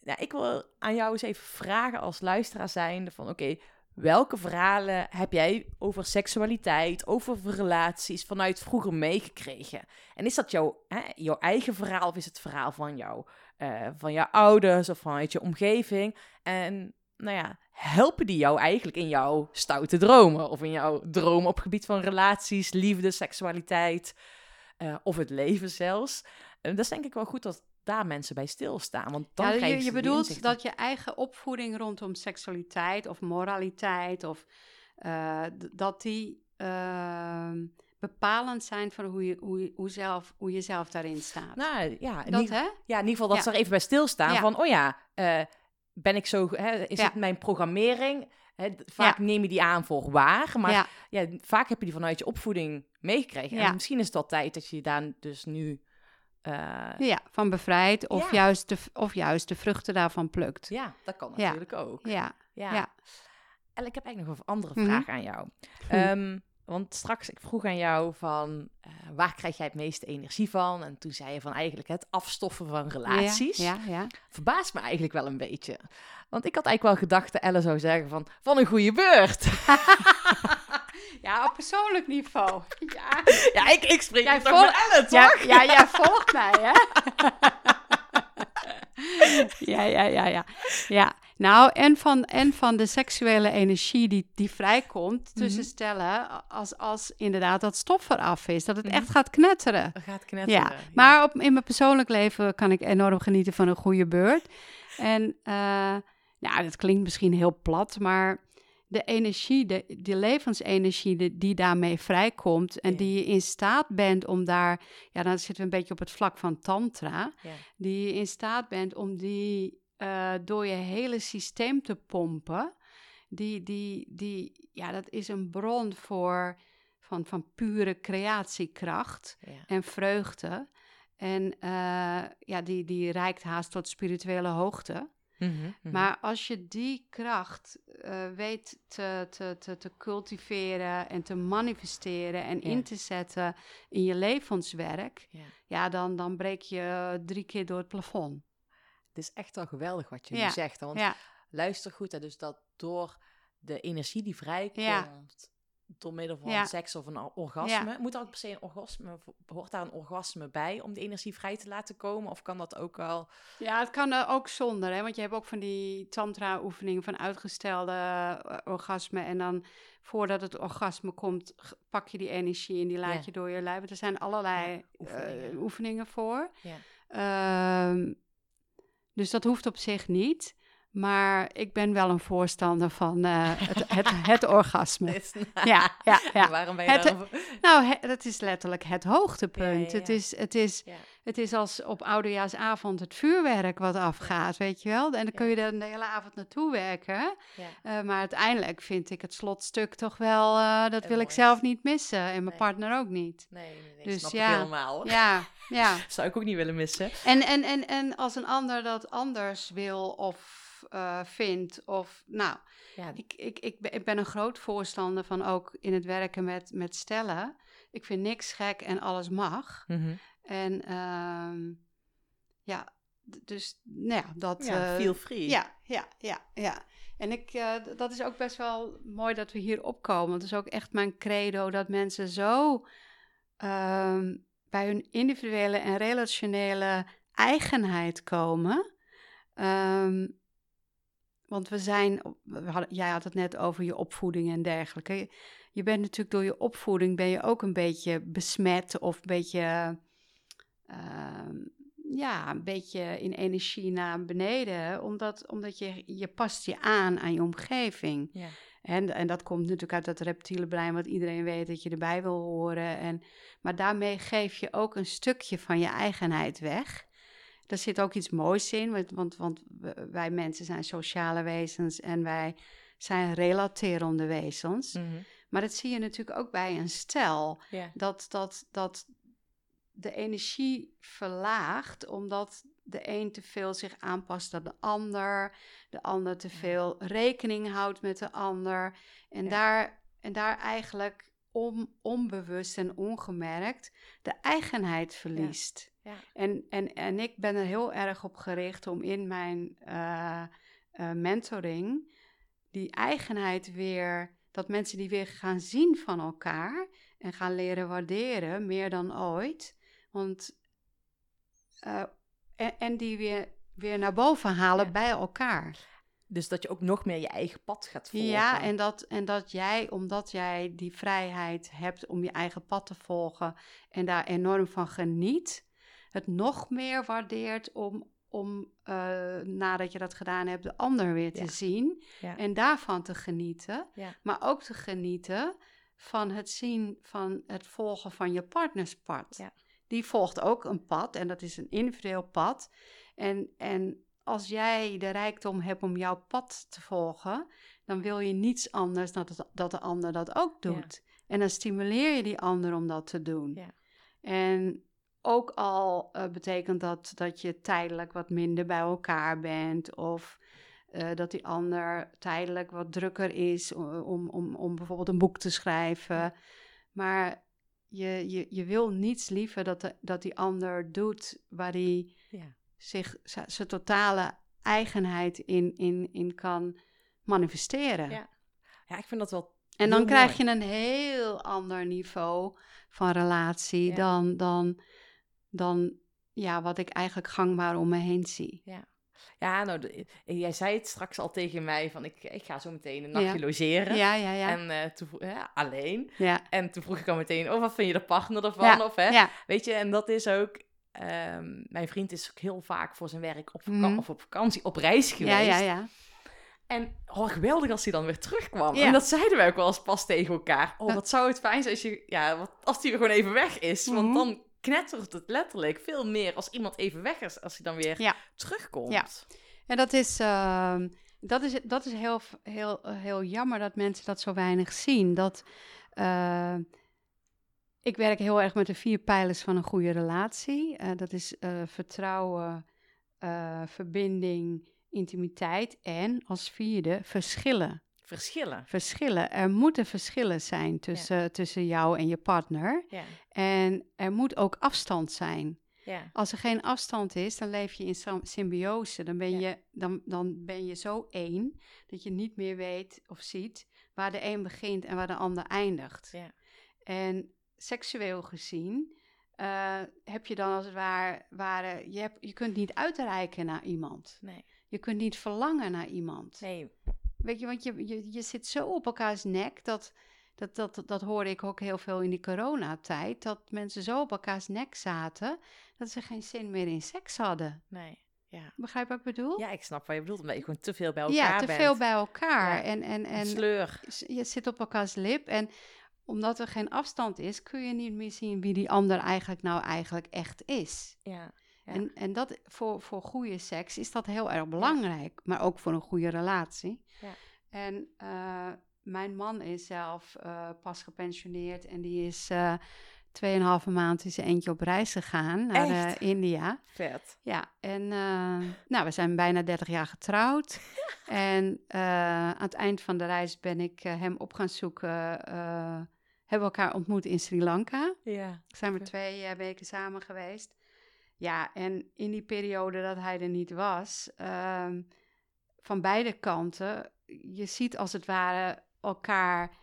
Nou, ik wil aan jou eens even vragen als luisteraar zijnde van oké, welke verhalen heb jij over seksualiteit, over relaties vanuit vroeger meegekregen? En is dat jouw, jouw eigen verhaal of is het verhaal van, jou, eh, van jouw ouders of vanuit je omgeving? En nou ja, helpen die jou eigenlijk in jouw stoute dromen of in jouw dromen op gebied van relaties, liefde, seksualiteit eh, of het leven zelfs? En dat is denk ik wel goed dat daar mensen bij stilstaan, want dan ja, je, je bedoelt inzichten. dat je eigen opvoeding rondom seksualiteit of moraliteit of eh, dat die ehm, bepalend zijn voor hoe je, hoe, je, hoe, zelf, hoe je zelf daarin staat. Nou ja, in dat? Ja, in ieder geval dat Ja. ze er even bij stilstaan Ja. van, oh ja, eh, ben ik zo, hè, is Ja. het mijn programmering? Hè, vaak neem je die aan voor waar, maar ja. ja, vaak heb je die vanuit je opvoeding meegekregen. En misschien is het wel tijd dat je je daar dus nu, eh, ja, van bevrijd of, Ja. juist de, of juist de vruchten daarvan plukt. ja, dat kan Ja. natuurlijk ook. Ja, Ja. ja. En ik heb eigenlijk nog een andere Mhm. vraag aan jou. Ehm, want straks, ik vroeg aan jou van, eh, waar krijg jij het meeste energie van? En toen zei je van eigenlijk het afstoffen van relaties. Ja, ja, ja. verbaast me eigenlijk wel een beetje. Want ik had eigenlijk wel gedacht dat Elle zou zeggen van, van een goede beurt. *laughs* Ja, op persoonlijk niveau. *laughs* Ja, ja, ik, ik spreek Jij jij toch vol- met Elle, toch? ja, ja jij volgt mij, hè? *laughs* ja, ja, ja, ja. ja. Nou, en van, en van de seksuele energie die, die vrijkomt tussen Mhm. stellen, als, als inderdaad dat stof eraf is, dat het Mhm. echt gaat knetteren. Gaat knetteren. Ja, maar op, in mijn persoonlijk leven kan ik enorm genieten van een goede beurt. En eh ja, dat klinkt misschien heel plat, maar de energie, de, levensenergie die, die daarmee vrijkomt en Ja. die je in staat bent om daar, ja, dan zitten we een beetje op het vlak van tantra, Ja. die je in staat bent om die eh, door je hele systeem te pompen. Die, die, die, ja, dat is een bron voor, van, van pure creatiekracht Ja. en vreugde. En eh, ja, die, die reikt haast tot spirituele hoogte. Mhm, mhm. Maar als je die kracht eh, weet te, te, te, te cultiveren en te manifesteren en in te zetten in je levenswerk, Ja. ja, dan, dan breek je drie keer door het plafond. Het is echt wel geweldig wat je Ja. nu zegt. Want Ja, luister goed, hè, dus dat door de energie die vrijkomt... Ja. Door middel van Ja. seks of een or- orgasme. Moet er ook per se een orgasme, hoort daar een orgasme bij om die energie vrij te laten komen? Of kan dat ook wel? ja het kan er ook zonder, hè? want je hebt ook van die tantra-oefeningen van uitgestelde eh, orgasme. En dan voordat het orgasme komt, pak je die energie en die laat Ja. je door je lijf. Er zijn allerlei Ja, oefeningen. oefeningen. oefeningen voor. Ja. Ehm, dus dat hoeft op zich niet. Maar ik ben wel een voorstander van eh, *laughs* het, het, het orgasme. Ja, ja, *laughs* ja. Waarom ben je Het- daarover? Nou, he- dat is letterlijk het hoogtepunt. Ja, Het, is, het, is, het is als op oudejaarsavond het vuurwerk wat afgaat, weet je wel. En dan kun je er de hele avond naartoe werken. Eh, maar uiteindelijk vind ik het slotstuk toch wel, eh, dat wil ik zelf niet missen. En mijn Nee. partner ook niet. Nee, nee, nee. Dus snap ja. ik helemaal. *laughs* Ja, ja. Zou ik ook niet willen missen. En, en, en, en als een ander dat anders wil of eh, vindt, of nou, Ja, ik, ik, ik, ben, ik ben een groot voorstander van ook in het werken met, met stellen. Ik vind niks gek en alles mag. mhm. En ehm, ja, dus nou ja, dat. ja eh, feel free. ja, ja, ja, ja. En ik, eh, dat is ook best wel mooi dat we hier opkomen. Het is ook echt mijn credo dat mensen zo ehm, bij hun individuele en relationele eigenheid komen. Ehm, want we zijn, we hadden, jij had het net over je opvoeding en dergelijke. Je, je bent natuurlijk door je opvoeding ben je ook een beetje besmet of een beetje, ehm, ja, een beetje in energie naar beneden, omdat, omdat je, je past je aan aan je omgeving. Ja. En, en dat komt natuurlijk uit dat reptiele brein, wat iedereen weet dat je erbij wil horen. En, maar daarmee geef je ook een stukje van je eigenheid weg. Daar zit ook iets moois in, want, want, want wij mensen zijn sociale wezens en wij zijn relaterende wezens. Mhm. Maar dat zie je natuurlijk ook bij een stel, dat, dat, dat de energie verlaagt omdat de een te veel zich aanpast aan de ander, de ander te veel rekening houdt met de ander. En, Ja. daar, en daar eigenlijk on, onbewust en ongemerkt de eigenheid verliest. Ja. En, en, en ik ben er heel erg op gericht om in mijn eh, eh, mentoring die eigenheid weer, dat mensen die weer gaan zien van elkaar en gaan leren waarderen, meer dan ooit. Want, eh, en, en die weer, weer naar boven halen Ja. bij elkaar. Dus dat je ook nog meer je eigen pad gaat volgen. Ja, en dat, en dat jij, omdat jij die vrijheid hebt om je eigen pad te volgen en daar enorm van geniet, het nog meer waardeert om, om eh, nadat je dat gedaan hebt, de ander weer te Ja. zien Ja. en daarvan te genieten. Ja. Maar ook te genieten van het zien van het volgen van je partnerspad. Ja. Die volgt ook een pad en dat is een individueel pad. En, en als jij de rijkdom hebt om jouw pad te volgen, dan wil je niets anders dan dat, dat de ander dat ook Ja. doet. En dan stimuleer je die ander om dat te doen. Ja. En ook al eh, betekent dat dat je tijdelijk wat minder bij elkaar bent of eh, dat die ander tijdelijk wat drukker is om, om, om bijvoorbeeld een boek te schrijven. Maar je, je, je wil niets liever dat, de, dat die ander doet waar hij Ja. Zich zijn totale eigenheid in, in, in kan manifesteren. Ja. Ja, ik vind dat wel... En dan krijg mooi. je een heel ander niveau van relatie Ja. dan, dan, dan ja, wat ik eigenlijk gangbaar om me heen zie. Ja, nou, de- jij zei het straks al tegen mij van ik, ik ga zo meteen een nachtje Ja. logeren. Ja, ja, ja. En eh, toen ja, alleen. ja. En toen vroeg ik al meteen, oh, wat vind je de partner ervan? Ja, Of, hè? ja. Weet je, en dat is ook... ehm, mijn vriend is ook heel vaak voor zijn werk op, vaka- Mhm. of op vakantie, op reis geweest. ja, ja, ja. En oh, geweldig als hij dan weer terugkwam. Ja. En dat zeiden wij ook wel eens pas tegen elkaar. Oh, wat zou het fijn zijn als, je, ja, wat, als hij weer gewoon even weg is. Want Mhm. dan knettert het letterlijk veel meer als iemand even weg is, als hij dan weer Ja. terugkomt. Ja. En dat is, ehm, dat is, dat is heel, heel, heel jammer dat mensen dat zo weinig zien. Dat, eh, ik werk heel erg met de vier pijlers van een goede relatie. Eh, dat is eh, vertrouwen, eh, verbinding, intimiteit en als vierde verschillen. Verschillen. Verschillen. Er moeten verschillen zijn tussen, tussen jou en je partner. Ja. En er moet ook afstand zijn. Ja. Als er geen afstand is, dan leef je in symbiose. Dan ben, je, dan, dan ben je zo één dat je niet meer weet of ziet waar de een begint en waar de ander eindigt. Ja. En seksueel gezien eh, heb je dan als het ware, ware je, hebt, je kunt niet uitreiken naar iemand. Nee. Je kunt niet verlangen naar iemand. Nee. Weet je, want je, je, je zit zo op elkaars nek. Dat, dat, dat, dat hoorde ik ook heel veel in die coronatijd. Dat mensen zo op elkaars nek zaten. dat ze geen zin meer in seks hadden. Nee. Ja. Begrijp wat ik bedoel? ja, ik snap wat je bedoelt. Omdat je gewoon te veel bij elkaar Ja, te bent. veel bij elkaar. Ja. En, en, Een en sleur. je zit op elkaars lip. En omdat er geen afstand is, kun je niet meer zien wie die ander eigenlijk nou eigenlijk echt is. Ja. Ja. En, en dat voor, voor goede seks is dat heel erg belangrijk, maar ook voor een goede relatie. Ja. En eh, mijn man is zelf eh, pas gepensioneerd en die is eh tweeënhalve maand is eentje op reis gegaan naar Echt? India. Vet. Ja, en nou, we zijn bijna 30 jaar getrouwd. *laughs* en aan het eind van de reis ben ik hem op gaan zoeken. Hebben we elkaar ontmoet in Sri Lanka. Ja. Zijn we twee eh, weken samen geweest. Ja, en in die periode dat hij er niet was, ehm, van beide kanten, je ziet als het ware elkaar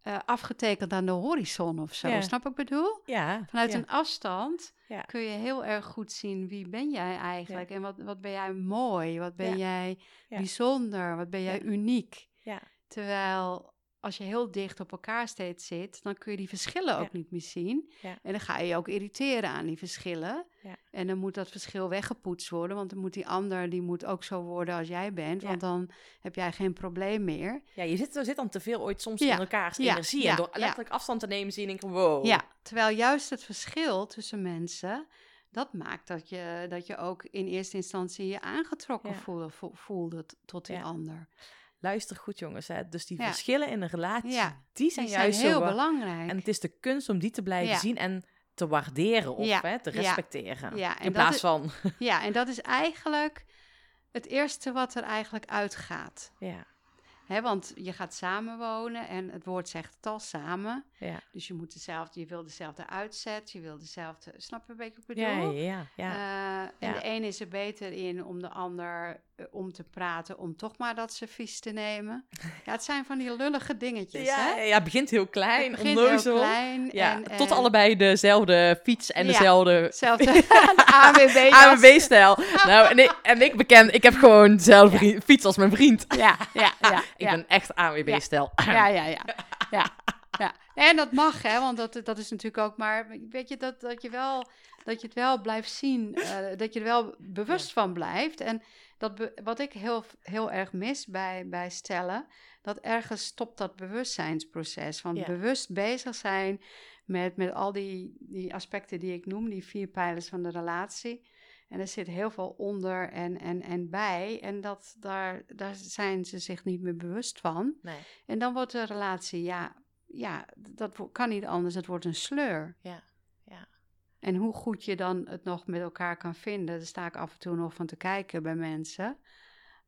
eh, afgetekend aan de horizon of zo. Ja. Snap ik bedoel? Ja. Vanuit ja. een afstand Ja. kun je heel erg goed zien wie ben jij eigenlijk en wat, wat ben jij mooi, wat ben jij bijzonder, wat ben jij uniek. Ja. Terwijl als je heel dicht op elkaar steeds zit, dan kun je die verschillen ook Ja. niet meer zien. Ja. En dan ga je je ook irriteren aan die verschillen. Ja. En dan moet dat verschil weggepoetst worden, want dan moet die ander die moet ook zo worden als jij bent, want dan heb jij geen probleem meer. Ja, je zit, er zit dan te veel ooit soms Ja, in elkaars ja, energie. ja, en door ja. letterlijk afstand te nemen zie ik, wow. Ja, terwijl juist het verschil tussen mensen, dat maakt dat je, dat je ook in eerste instantie je aangetrokken Ja. voelde, vo- voelde tot die Ja. ander. Luister goed jongens. Hè. Dus die Ja. verschillen in een relatie, Ja, die zijn Die zijn juist heel zo... belangrijk. En het is de kunst om die te blijven zien en te waarderen of hè, te respecteren. in plaats is- van... Ja, en dat *laughs* is eigenlijk het eerste wat er eigenlijk uitgaat. ja. Hè, want je gaat samenwonen en het woord zegt het al samen. Ja. Dus je moet dezelfde, je wil dezelfde uitzet, je wil dezelfde, snap je een beetje wat ik bedoel? ja, ja. ja. Eh, en de een is er beter in om de ander eh, om te praten, om toch maar dat servies te nemen. *laughs* Ja, het zijn van die lullige dingetjes, ja, hè? ja, het begint heel klein, Het begint heel klein. Ja, en, tot en allebei dezelfde fiets en Ja, dezelfde Hetzelfde AWB. *laughs* *laughs* AMB-stijl. nou, en ik, en ik beken, ik heb gewoon dezelfde fiets als mijn vriend. Ja, ja, ja. Ik ben echt AWB-stijl. Ja, ja, ja. ja, ja. En dat mag, hè, want dat, dat is natuurlijk ook maar, weet je, dat, dat, je, wel, dat je het wel blijft zien, eh, dat je er wel bewust van blijft. En dat wat ik heel, heel erg mis bij, bij stellen, dat ergens stopt dat bewustzijnsproces. Van Ja. bewust bezig zijn met, met al die, die aspecten die ik noem, die vier pijlers van de relatie. En er zit heel veel onder en, en, en bij. En dat, daar, daar zijn ze zich niet meer bewust van. Nee. En dan wordt de relatie, ja, ja, dat kan niet anders. Het wordt een sleur. Ja, ja. En hoe goed je dan het nog met elkaar kan vinden, daar sta ik af en toe nog van te kijken bij mensen.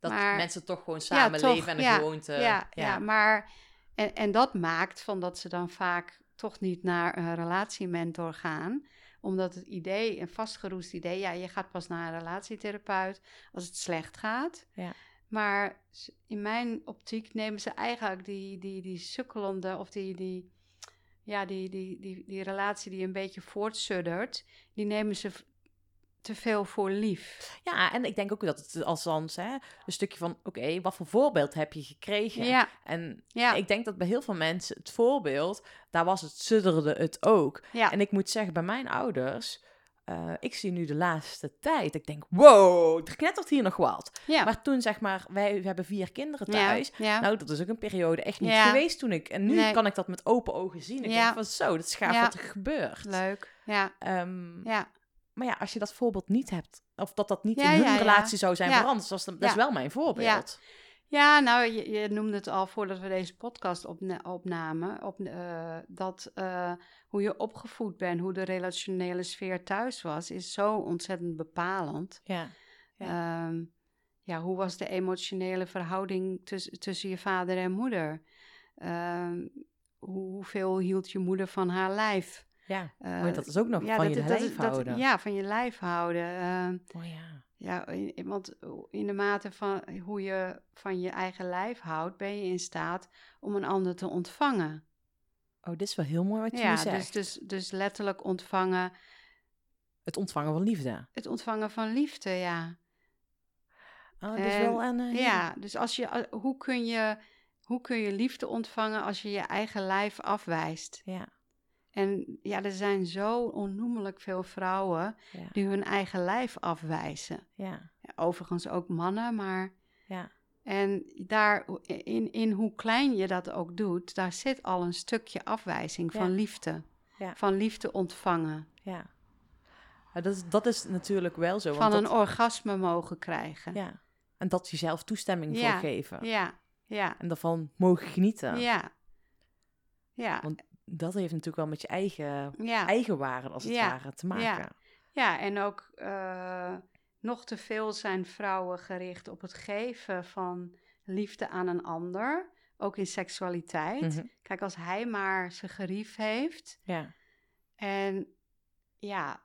Dat Maar- mensen toch gewoon Ja, samen toch, leven en een ja, gewoonte. ja, ja. maar en, en dat maakt van dat ze dan vaak toch niet naar een relatiementor gaan omdat het idee, een vastgeroest idee, ja, je gaat pas naar een relatietherapeut als het slecht gaat. Ja. Maar in mijn optiek nemen ze eigenlijk die, die, die sukkelende of die, die, ja, die, die, die, die relatie die een beetje voortsuddert, die nemen ze te veel voor lief. Ja, en ik denk ook dat het althans hè, een stukje van... Oké, wat voor voorbeeld heb je gekregen? Ja, En ja, ik denk dat bij heel veel mensen het voorbeeld... Daar was het, sudderde het ook. ja. En ik moet zeggen, bij mijn ouders... eh, ik zie nu de laatste tijd. Ik denk, wow, er knettert hier nog wat. ja. Maar toen zeg maar, wij we hebben vier kinderen thuis. ja. Nou, dat is ook een periode echt niet geweest toen ik... En nu Nee. kan ik dat met open ogen zien. Ik denk van zo, dat is gaaf wat er gebeurt. Leuk. Ja, Ehm, ja. Maar ja, als je dat voorbeeld niet hebt, of dat dat niet in hun relatie zou zijn veranderd, dat, dat is wel mijn voorbeeld. Ja, nou, je, je noemde het al voordat we deze podcast opna- opnamen. Op, eh, dat eh, hoe je opgevoed bent, hoe de relationele sfeer thuis was, is zo ontzettend bepalend. Ja. Ja. Ja, ja hoe was de emotionele verhouding tuss- tussen je vader en moeder? Ehm, hoe- hoeveel hield je moeder van haar lijf? Ja. Eh, Maar dat is ook nog ja, van dat- je dat- lijf dat- houden. Ja, van je lijf houden. Ehm, Oh ja. Ja, in- want in de mate van hoe je van je eigen lijf houdt, ben je in staat om een ander te ontvangen. Oh, dit is wel heel mooi wat je nu Ja, zegt. dus, dus, dus letterlijk ontvangen, Het ontvangen van liefde. het ontvangen van liefde, ja. Oh, En- wel een... eh, Ja, dus als je, a- hoe, kun je, hoe kun je liefde ontvangen als je je eigen lijf afwijst? Ja. En ja, er zijn zo onnoemelijk veel vrouwen Ja. die hun eigen lijf afwijzen. Ja. Overigens ook mannen, maar Ja. En daar, in, in hoe klein je dat ook doet, daar zit al een stukje afwijzing van liefde. Ja. Van liefde ontvangen. Ja. Dat, is, dat is natuurlijk wel zo. van want een dat, orgasme mogen krijgen. Ja. En dat jezelf toestemming Ja. voor geven. ja, ja, En daarvan mogen genieten. ja. Ja, Want dat heeft natuurlijk wel met je eigen, ja. eigen waarde als het Ja. ware te maken. Ja. ja en ook eh, nog te veel zijn vrouwen gericht op het geven van liefde aan een ander. Ook in seksualiteit. Mhm. Kijk, als hij maar zijn gerief heeft, Ja. En ja,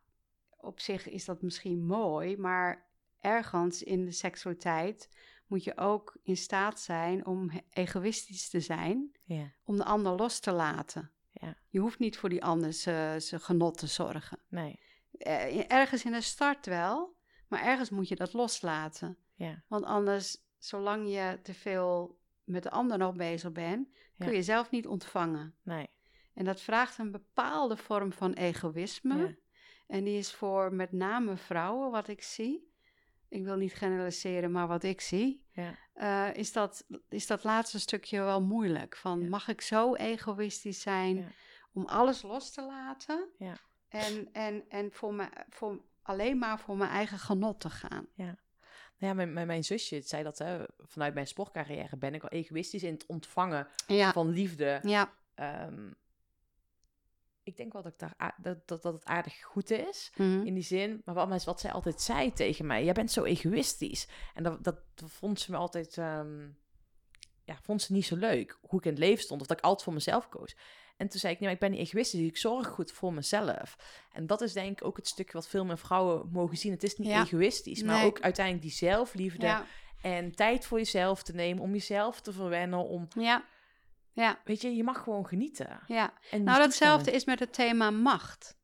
op zich is dat misschien mooi, maar ergens in de seksualiteit moet je ook in staat zijn om egoïstisch te zijn, Ja. om de ander los te laten. Ja. Je hoeft niet voor die ander zijn genot te zorgen. Nee. Eh, Ergens in de start wel, maar ergens moet je dat loslaten. Ja. Want anders, zolang je te veel met de ander nog bezig bent, kun je zelf niet ontvangen. Nee. En dat vraagt een bepaalde vorm van egoïsme. Ja. En die is voor met name vrouwen, wat ik zie. Ik wil niet generaliseren, maar wat ik zie. Ja. eh, is, dat, is dat laatste stukje wel moeilijk. Van Ja. mag ik zo egoïstisch zijn Ja. om alles los te laten? Ja. En, en, en voor me, voor, alleen maar voor mijn eigen genot te gaan. Nou ja, mijn, mijn, mijn zusje zei dat hè, vanuit mijn sportcarrière ben ik al egoïstisch in het ontvangen Ja, van liefde. ja, Ehm, ik denk wel dat, ik daar, dat, dat, dat het aardig goed is. mhm. In die zin, maar wat, wat zij altijd zei tegen mij, jij bent zo egoïstisch. En dat, dat vond ze me altijd, ehm, ja, vond ze niet zo leuk hoe ik in het leven stond of dat ik altijd voor mezelf koos. En toen zei ik, nee, maar ik ben niet egoïstisch, ik zorg goed voor mezelf. En dat is denk ik ook het stukje wat veel meer vrouwen mogen zien. Het is niet Ja. egoïstisch, maar Nee. ook uiteindelijk die zelfliefde Ja, en tijd voor jezelf te nemen, om jezelf te verwennen, om, ja, ja, weet je, je mag gewoon genieten. ja. En Nou, die datzelfde is met het thema macht.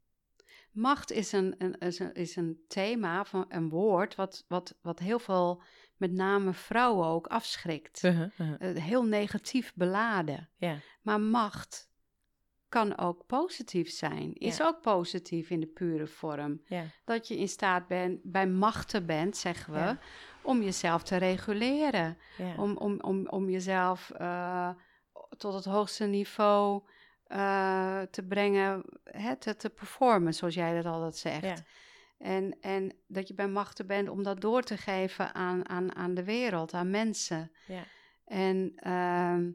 Macht is een, een, is een, is een thema, van een woord, wat, wat, wat heel veel, met name vrouwen ook, afschrikt. Uh-huh, uh-huh. Eh, heel negatief beladen. Maar macht kan ook positief zijn. Is ook positief in de pure vorm. Dat je in staat bent, bij machten bent, zeggen we, om jezelf te reguleren. Om, om, om, om jezelf eh, tot het hoogste niveau eh, te brengen, hè, te, te performen, zoals jij dat altijd zegt. Ja. En, en dat je bij machten bent om dat door te geven aan, aan, aan de wereld, aan mensen. Ja. En, ehm,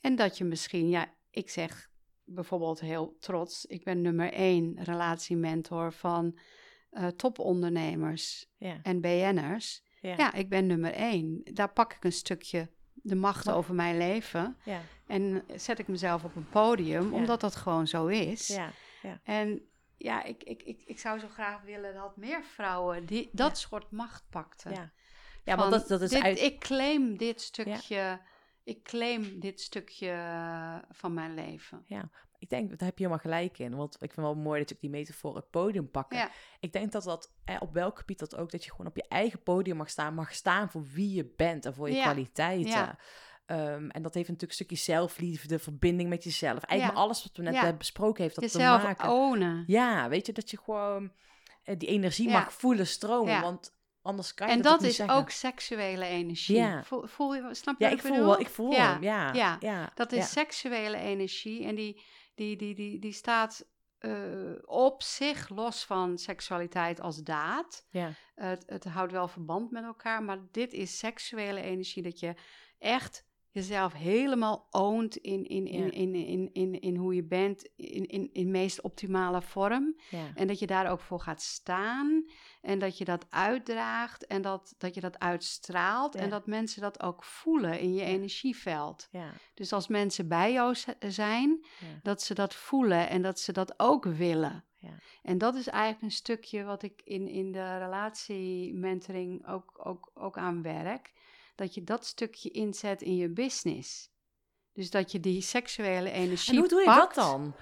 en dat je misschien, ja, ik zeg bijvoorbeeld heel trots, ik ben nummer één relatiementor van eh, topondernemers ja, en BN'ers. ja, Ja, ik ben nummer één. Daar pak ik een stukje de macht over mijn leven. ja, En zet ik mezelf op een podium, Ja. omdat dat gewoon zo is. ja, En ja, ik, ik, ik, ik zou zo graag willen dat meer vrouwen die, dat soort macht pakten. ja. Ja, want dat, dat is dit, uit... Ik claim dit stukje, ik claim dit stukje van mijn leven. Ik denk, daar heb je helemaal gelijk in. Want ik vind wel mooi dat je ook die metafoor het podium pakken. Ja. Ik denk dat dat, op welk gebied dat ook, dat je gewoon op je eigen podium mag staan. Mag staan voor wie je bent en voor je Ja. kwaliteiten. Ja. Ehm, en dat heeft natuurlijk een stukje zelfliefde, verbinding met jezelf. Eigenlijk alles wat we net hebben besproken heeft dat Jezelf te maken. ownen. Ja, weet je, dat je gewoon eh, die energie mag voelen stromen. Want anders kan je En dat, ook dat niet is zeggen. ook seksuele energie. Ja. Voel, voel je, snap je Ja, wat ik voel wel, ik voel Ja. hem. Ja, Ja. ja, Dat is seksuele energie en die, die, die, die, die staat eh, op zich los van seksualiteit als daad. Ja, Het, het houdt wel verband met elkaar, maar dit is seksuele energie dat je echt jezelf helemaal oont in, in, in, Ja. in, in, in, in hoe je bent, in, in, in meest optimale vorm. ja. En dat je daar ook voor gaat staan. En dat je dat uitdraagt. En dat, dat je dat uitstraalt. Ja. En dat mensen dat ook voelen in je energieveld. ja, Dus als mensen bij jou zijn, dat ze dat voelen en dat ze dat ook willen. Ja. En dat is eigenlijk een stukje wat ik in, in de relatiementoring ook, ook, ook aan werk. Dat je dat stukje inzet in je business. Dus dat je die seksuele energie En hoe doe je pakt. dat dan?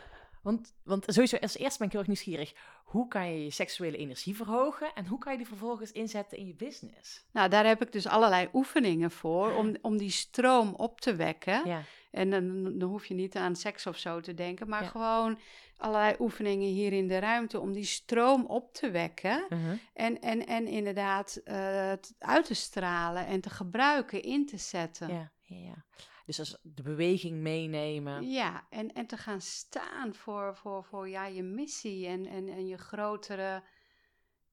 Want, want sowieso, als eerste ben ik heel erg nieuwsgierig. Hoe kan je je seksuele energie verhogen? En hoe kan je die vervolgens inzetten in je business? Nou, daar heb ik dus allerlei oefeningen voor om, om die stroom op te wekken. Ja, En dan, dan hoef je niet aan seks of zo te denken, maar Ja. gewoon allerlei oefeningen hier in de ruimte om die stroom op te wekken. uh-huh. En, en, en inderdaad het uit te stralen en te gebruiken, in te zetten. ja, ja, ja. Dus als de beweging meenemen. Ja, en, en te gaan staan voor, voor, voor ja, je missie en, en, en je grotere,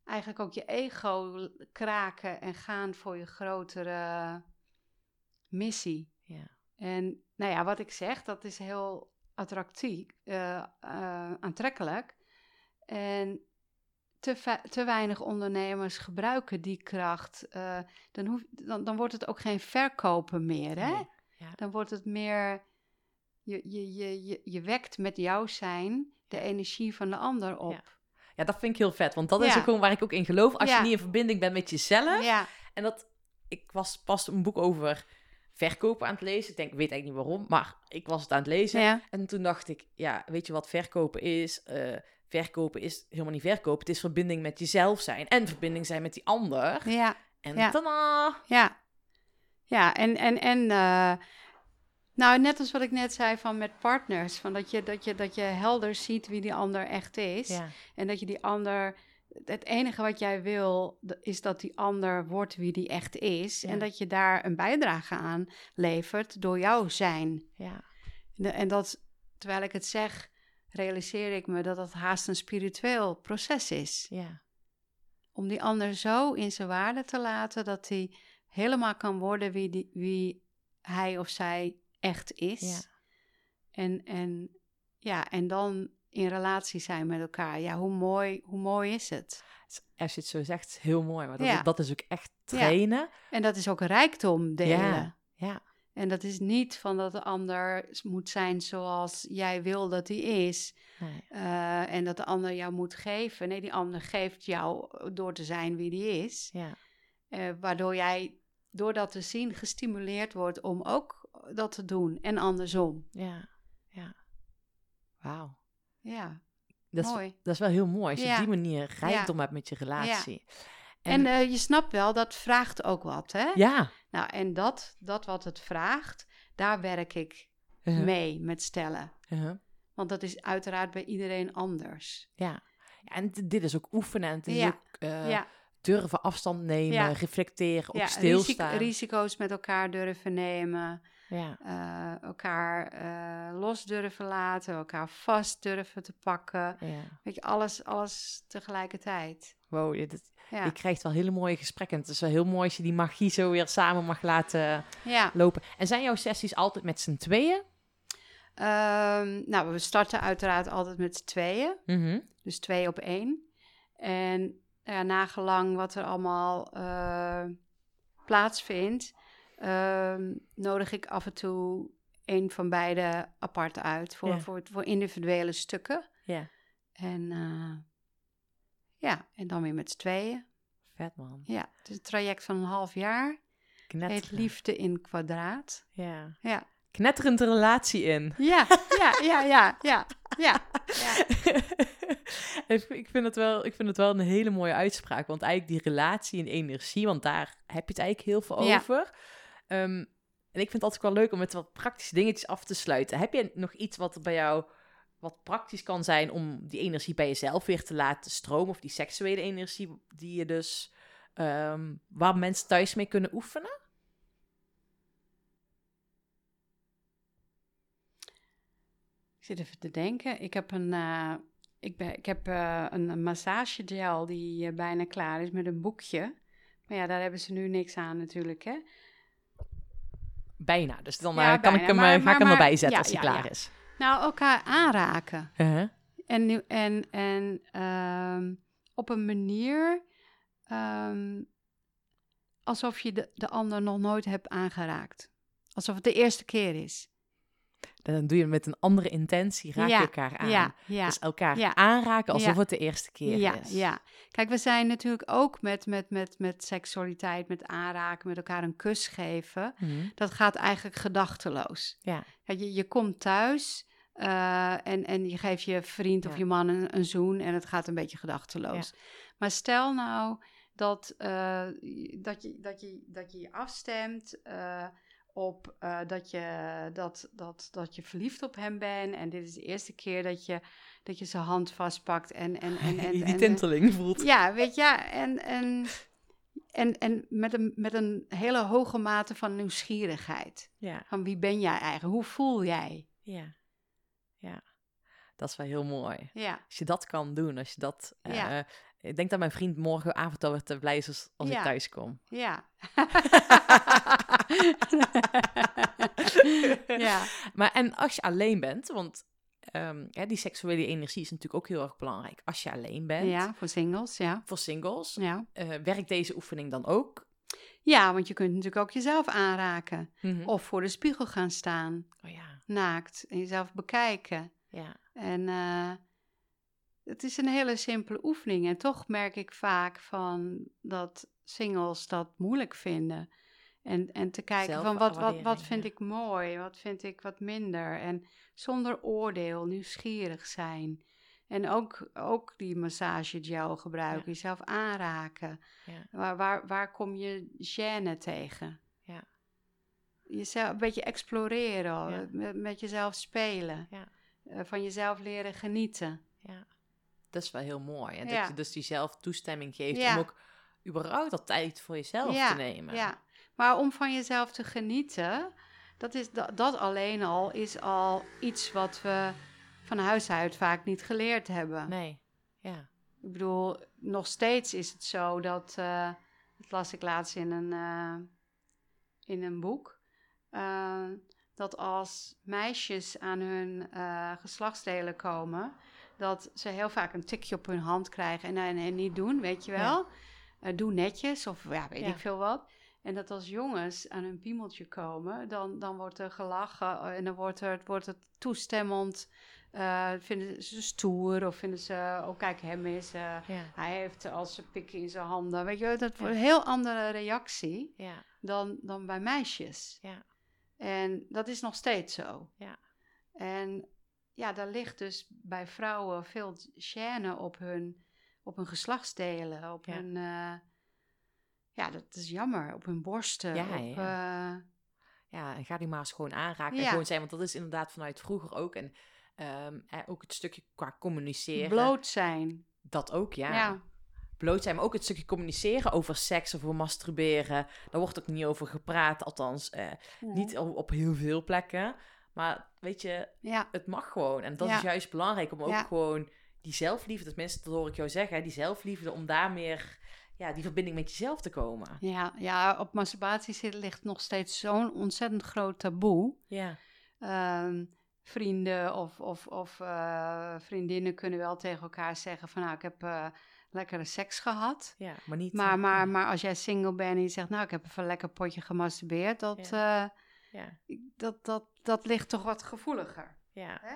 eigenlijk ook je ego kraken en gaan voor je grotere missie. Ja, En nou ja, wat ik zeg, dat is heel attractief, eh, eh, aantrekkelijk. En te, te weinig ondernemers gebruiken die kracht. Eh, dan, hoef, dan, dan wordt het ook geen verkopen meer, hè? Nee, ja. Dan wordt het meer, je, je, je, je, je wekt met jouw zijn de energie van de ander op. Ja. ja, dat vind ik heel vet. Want dat is ook gewoon waar ik ook in geloof. Als je niet in verbinding bent met jezelf. Ja, En dat, ik was pas een boek over verkopen aan het lezen. Ik denk, weet eigenlijk niet waarom, maar ik was het aan het lezen. ja, En toen dacht ik, ja, weet je wat verkopen is? Eh, verkopen is helemaal niet verkopen. Het is verbinding met jezelf zijn en verbinding zijn met die ander. ja. En Ja. tada! Ja, ja en, en, en eh, nou, net als wat ik net zei van met partners, van dat, je, dat, je, dat je helder ziet wie die ander echt is. Ja, En dat je die ander, het enige wat jij wil, is dat die ander wordt wie die echt is. Ja. En dat je daar een bijdrage aan levert door jouw zijn. ja, En dat, terwijl ik het zeg, realiseer ik me dat dat haast een spiritueel proces is. ja, Om die ander zo in zijn waarde te laten dat hij helemaal kan worden wie, die, wie hij of zij echt is. ja. En, en, ja, en dan in relatie zijn met elkaar. Ja, hoe mooi, hoe mooi is het? Als je het zo zegt, is heel mooi. Maar dat, Ja. dat is ook echt trainen. En dat is ook rijkdom delen. Ja, ja, En dat is niet van dat de ander moet zijn zoals jij wil dat hij is. Nee. eh, en dat de ander jou moet geven. Nee, die ander geeft jou door te zijn wie die is. Ja. Eh, waardoor jij door dat te zien gestimuleerd wordt om ook dat te doen. En andersom. Ja. Ja. Wauw. Ja, Dat is, mooi. dat is wel heel mooi als je Ja. op die manier rijkdom hebt met je relatie. En, eh, je snapt wel, dat vraagt ook wat, hè? ja. Nou, en dat, dat wat het vraagt, daar werk ik Uh-huh. mee met stellen. Uh-huh. Want dat is uiteraard bij iedereen anders. Ja. Ja, En dit is ook oefenen. En het is Ja. ook eh, ja, durven afstand nemen, Ja. reflecteren, ja stilstaan. risico- risico's met elkaar durven nemen. ja. eh, elkaar eh, los durven laten, elkaar vast durven te pakken. ja. Weet je, alles, alles tegelijkertijd. Wow, dit, dit- Ja, je krijgt wel hele mooie gesprekken. Het is wel heel mooi als je die magie zo weer samen mag laten ja. lopen. En zijn jouw sessies altijd met z'n tweeën? Ehm, nou, we starten uiteraard altijd met z'n tweeën. Mhm. Dus twee op één. En ja, nagelang wat er allemaal eh, plaatsvindt, ehm, nodig ik af en toe een van beide apart uit voor, Ja. voor, voor individuele stukken. Ja. En eh, ja, en dan weer met z'n tweeën. Vet man. Ja, het is een traject van een half jaar. Knetter. Heet Liefde in kwadraat. Ja. Ja, Knetterend de relatie in. ja, ja, ja, ja, ja, ja. *laughs* ja. ik vind, het wel, ik vind het wel een hele mooie uitspraak. Want eigenlijk die relatie en energie, want daar heb je het eigenlijk heel veel Ja. over. Ehm, en ik vind het altijd wel leuk om met wat praktische dingetjes af te sluiten. Heb je nog iets wat bij jou wat praktisch kan zijn om die energie bij jezelf weer te laten stromen? Of die seksuele energie die je dus, ehm, waar mensen thuis mee kunnen oefenen? Ik zit even te denken. Ik heb een, eh, ik ben, ik heb, eh, een, massagegel die eh, bijna klaar is met een boekje. Maar ja, daar hebben ze nu niks aan natuurlijk, hè? Bijna. Dus dan Ja, kan bijna. ik hem, Maar- ik hem erbij zetten ja, als hij ja, klaar is. Nou, elkaar aanraken. Uh-huh. En, en, en ehm, op een manier ehm, alsof je de, de ander nog nooit hebt aangeraakt. Alsof het de eerste keer is. Dan doe je het met een andere intentie, raak je Ja, elkaar aan. Ja, ja. Dus elkaar aanraken alsof het de eerste keer ja, is. Ja, kijk, we zijn natuurlijk ook met, met, met, met seksualiteit, met aanraken, met elkaar een kus geven. Mhm. Dat gaat eigenlijk gedachteloos. Ja. Je, je komt thuis eh, en, en je geeft je vriend of je man een, een zoen en het gaat een beetje gedachteloos. Maar stel nou dat, eh, dat, je, dat, je, dat je je afstemt eh, op eh, dat, je, dat, dat, dat je verliefd op hem bent en dit is de eerste keer dat je, dat je zijn hand vastpakt en... en, en, *laughs* en, die en- tinteling voelt. ja, weet je, en, en, en, en met, een, met een hele hoge mate van nieuwsgierigheid. Ja. Van wie ben jij eigenlijk? Hoe voel jij? ja. Ja. Dat is wel heel mooi. Ja, Als je dat kan doen, als je dat... eh, Ja. Ik denk dat mijn vriend morgenavond al weer te blij is als, als ik thuis kom. ja. *laughs* ja, Maar en als je alleen bent, want ehm, die seksuele energie is natuurlijk ook heel erg belangrijk. Als je alleen bent, ja, voor singles, ja. voor singles, ja. eh, werkt deze oefening dan ook? Ja, want je kunt natuurlijk ook jezelf aanraken. Mhm. Of voor de spiegel gaan staan, Oh ja, naakt, en jezelf bekijken. ja. En eh, het is een hele simpele oefening. En toch merk ik vaak van dat singles dat moeilijk vinden. En, en te kijken van wat, wat, wat vind ik mooi, wat vind ik wat minder. En zonder oordeel, nieuwsgierig zijn. En ook, ook die massagegel gebruiken, Ja. jezelf aanraken. Ja. Waar, waar, waar kom je gêne tegen? Ja. Jezelf een beetje exploreren, met, met jezelf spelen. Ja. Eh, van jezelf leren genieten. Ja, dat is wel heel mooi. En Ja. dat je dus die zelf toestemming geeft Ja. om ook überhaupt dat tijd voor jezelf ja, te nemen. Ja, maar om van jezelf te genieten, dat, is, dat, dat alleen al is al iets wat we van huis uit vaak niet geleerd hebben. Nee, ja. Ik bedoel, nog steeds is het zo dat, eh, dat las ik laatst in een, eh, in een boek, eh, dat als meisjes aan hun geslachtsdelen komen, dat ze heel vaak een tikje op hun hand krijgen en, en, en niet doen, weet je wel. Eh, doe netjes of ja, weet Ja. ik veel wat. En dat als jongens aan een piemeltje komen, dan, dan wordt er gelachen en dan wordt, er, wordt het toestemmend. eh, vinden ze stoer of vinden ze, oh kijk hem eh, Ja. hij heeft als zijn pik in zijn handen. Weet je, dat wordt een heel andere reactie Ja. dan, dan bij meisjes. Ja. En dat is nog steeds zo. Ja. En ja, daar ligt dus bij vrouwen veel gêne op hun, op hun geslachtsdelen, op Ja. hun... eh, ja, dat is jammer. Op hun borsten. Ja, op, ja. eh, Ja, en ga die maar eens gewoon aanraken en Ja. gewoon zijn. Want dat is inderdaad vanuit vroeger ook. En ehm, eh, ook het stukje qua communiceren. bloot zijn. Dat ook, ja. Ja. Bloot zijn, maar ook het stukje communiceren over seks of over masturberen. Daar wordt ook niet over gepraat. Althans, eh, niet op, op heel veel plekken. Maar weet je, Ja. het mag gewoon. En dat Ja. is juist belangrijk om ook Ja. gewoon die zelfliefde, tenminste dat hoor ik jou zeggen, die zelfliefde, om daar meer, ja, die verbinding met jezelf te komen. Ja, ja, op masturbatie zit, ligt nog steeds zo'n ontzettend groot taboe. Ja, Ehm, vrienden of, of, of eh, vriendinnen kunnen wel tegen elkaar zeggen van nou, ik heb eh, lekkere seks gehad. ja maar niet... Maar, maar, maar als jij single bent en je zegt nou, ik heb even een lekker potje gemasturbeerd, dat, eh, Ja, dat, dat, dat ligt toch wat gevoeliger. ja. Hè?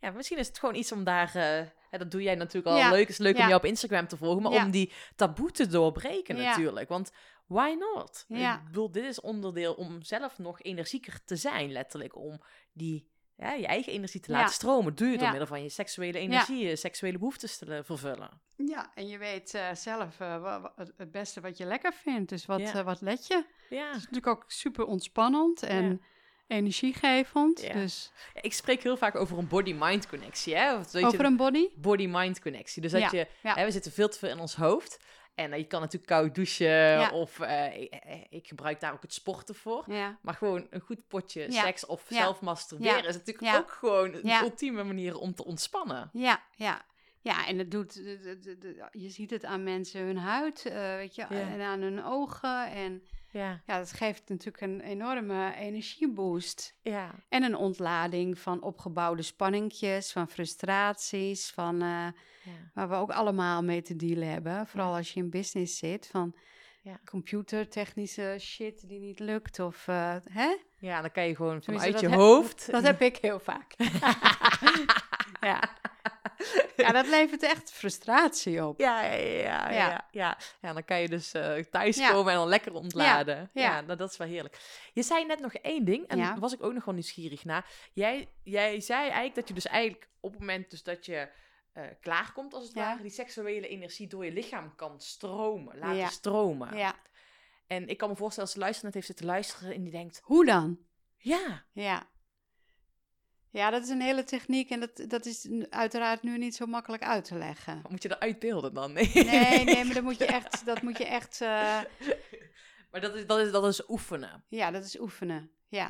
Ja, misschien is het gewoon iets om daar... eh, dat doe jij natuurlijk al Ja, leuk. is leuk om jou op Instagram te volgen. Maar om die taboe te doorbreken natuurlijk. Want why not? Ik bedoel, dit is onderdeel om zelf nog energieker te zijn, letterlijk. Om die, ja, je eigen energie te Ja. laten stromen. Doe je door Ja. middel van je seksuele energie, je seksuele behoeftes te vervullen. Ja, en je weet eh, zelf eh, het- beste wat je lekker vindt. Dus wat, eh, wat let je? Ja. Het is natuurlijk ook super ontspannend en energiegevend. Ja. Dus Ik spreek heel vaak over een body-mind connectie. Hè? Of, weet over je, een body? body-mind connectie. Dus dat Ja, je, ja. hè, we zitten veel te veel in ons hoofd. En eh, je kan natuurlijk koud douchen of eh, ik, eh, ik gebruik daar ook het sporten voor. Ja. Maar gewoon een goed potje Ja. seks of zelf masturberen is natuurlijk ook gewoon een Ja. ultieme manier om te ontspannen. Ja, ja. Ja, en het doet, de- de- de- de- je ziet het aan mensen hun huid, weet je, en aan hun ogen. En Ja, ja, dat geeft natuurlijk een enorme energieboost. ja, En een ontlading van opgebouwde spanningjes, van frustraties, van, eh, ja. waar we ook allemaal mee te dealen hebben. Vooral als je in business zit, van computertechnische shit die niet lukt. Of, eh, hè? Ja, dan kan je gewoon vanuit je heb- hoofd... Dat heb ik heel vaak. *laughs* *laughs* ja. Ja, dat levert echt frustratie op. Ja, ja, ja, ja, Ja. dan kan je dus eh thuiskomen en dan lekker ontladen. Ja, nou, dat is wel heerlijk. Je zei net nog één ding, en daar was ik ook nog wel nieuwsgierig naar. Jij, jij zei eigenlijk dat je dus eigenlijk op het moment dus dat je eh klaarkomt, als het ware, die seksuele energie door je lichaam kan stromen, laten stromen. Ja. En ik kan me voorstellen als de luisteraar net heeft zitten luisteren en die denkt, Hoe dan? ja, Ja. Ja, dat is een hele techniek en dat, dat is uiteraard nu niet zo makkelijk uit te leggen. moet je eruit beelden dan? Nee, *laughs* Nee, nee, maar dat moet je echt, dat moet je echt, eh, *laughs* maar dat is, dat, is, dat is oefenen. ja, dat is oefenen. Ja.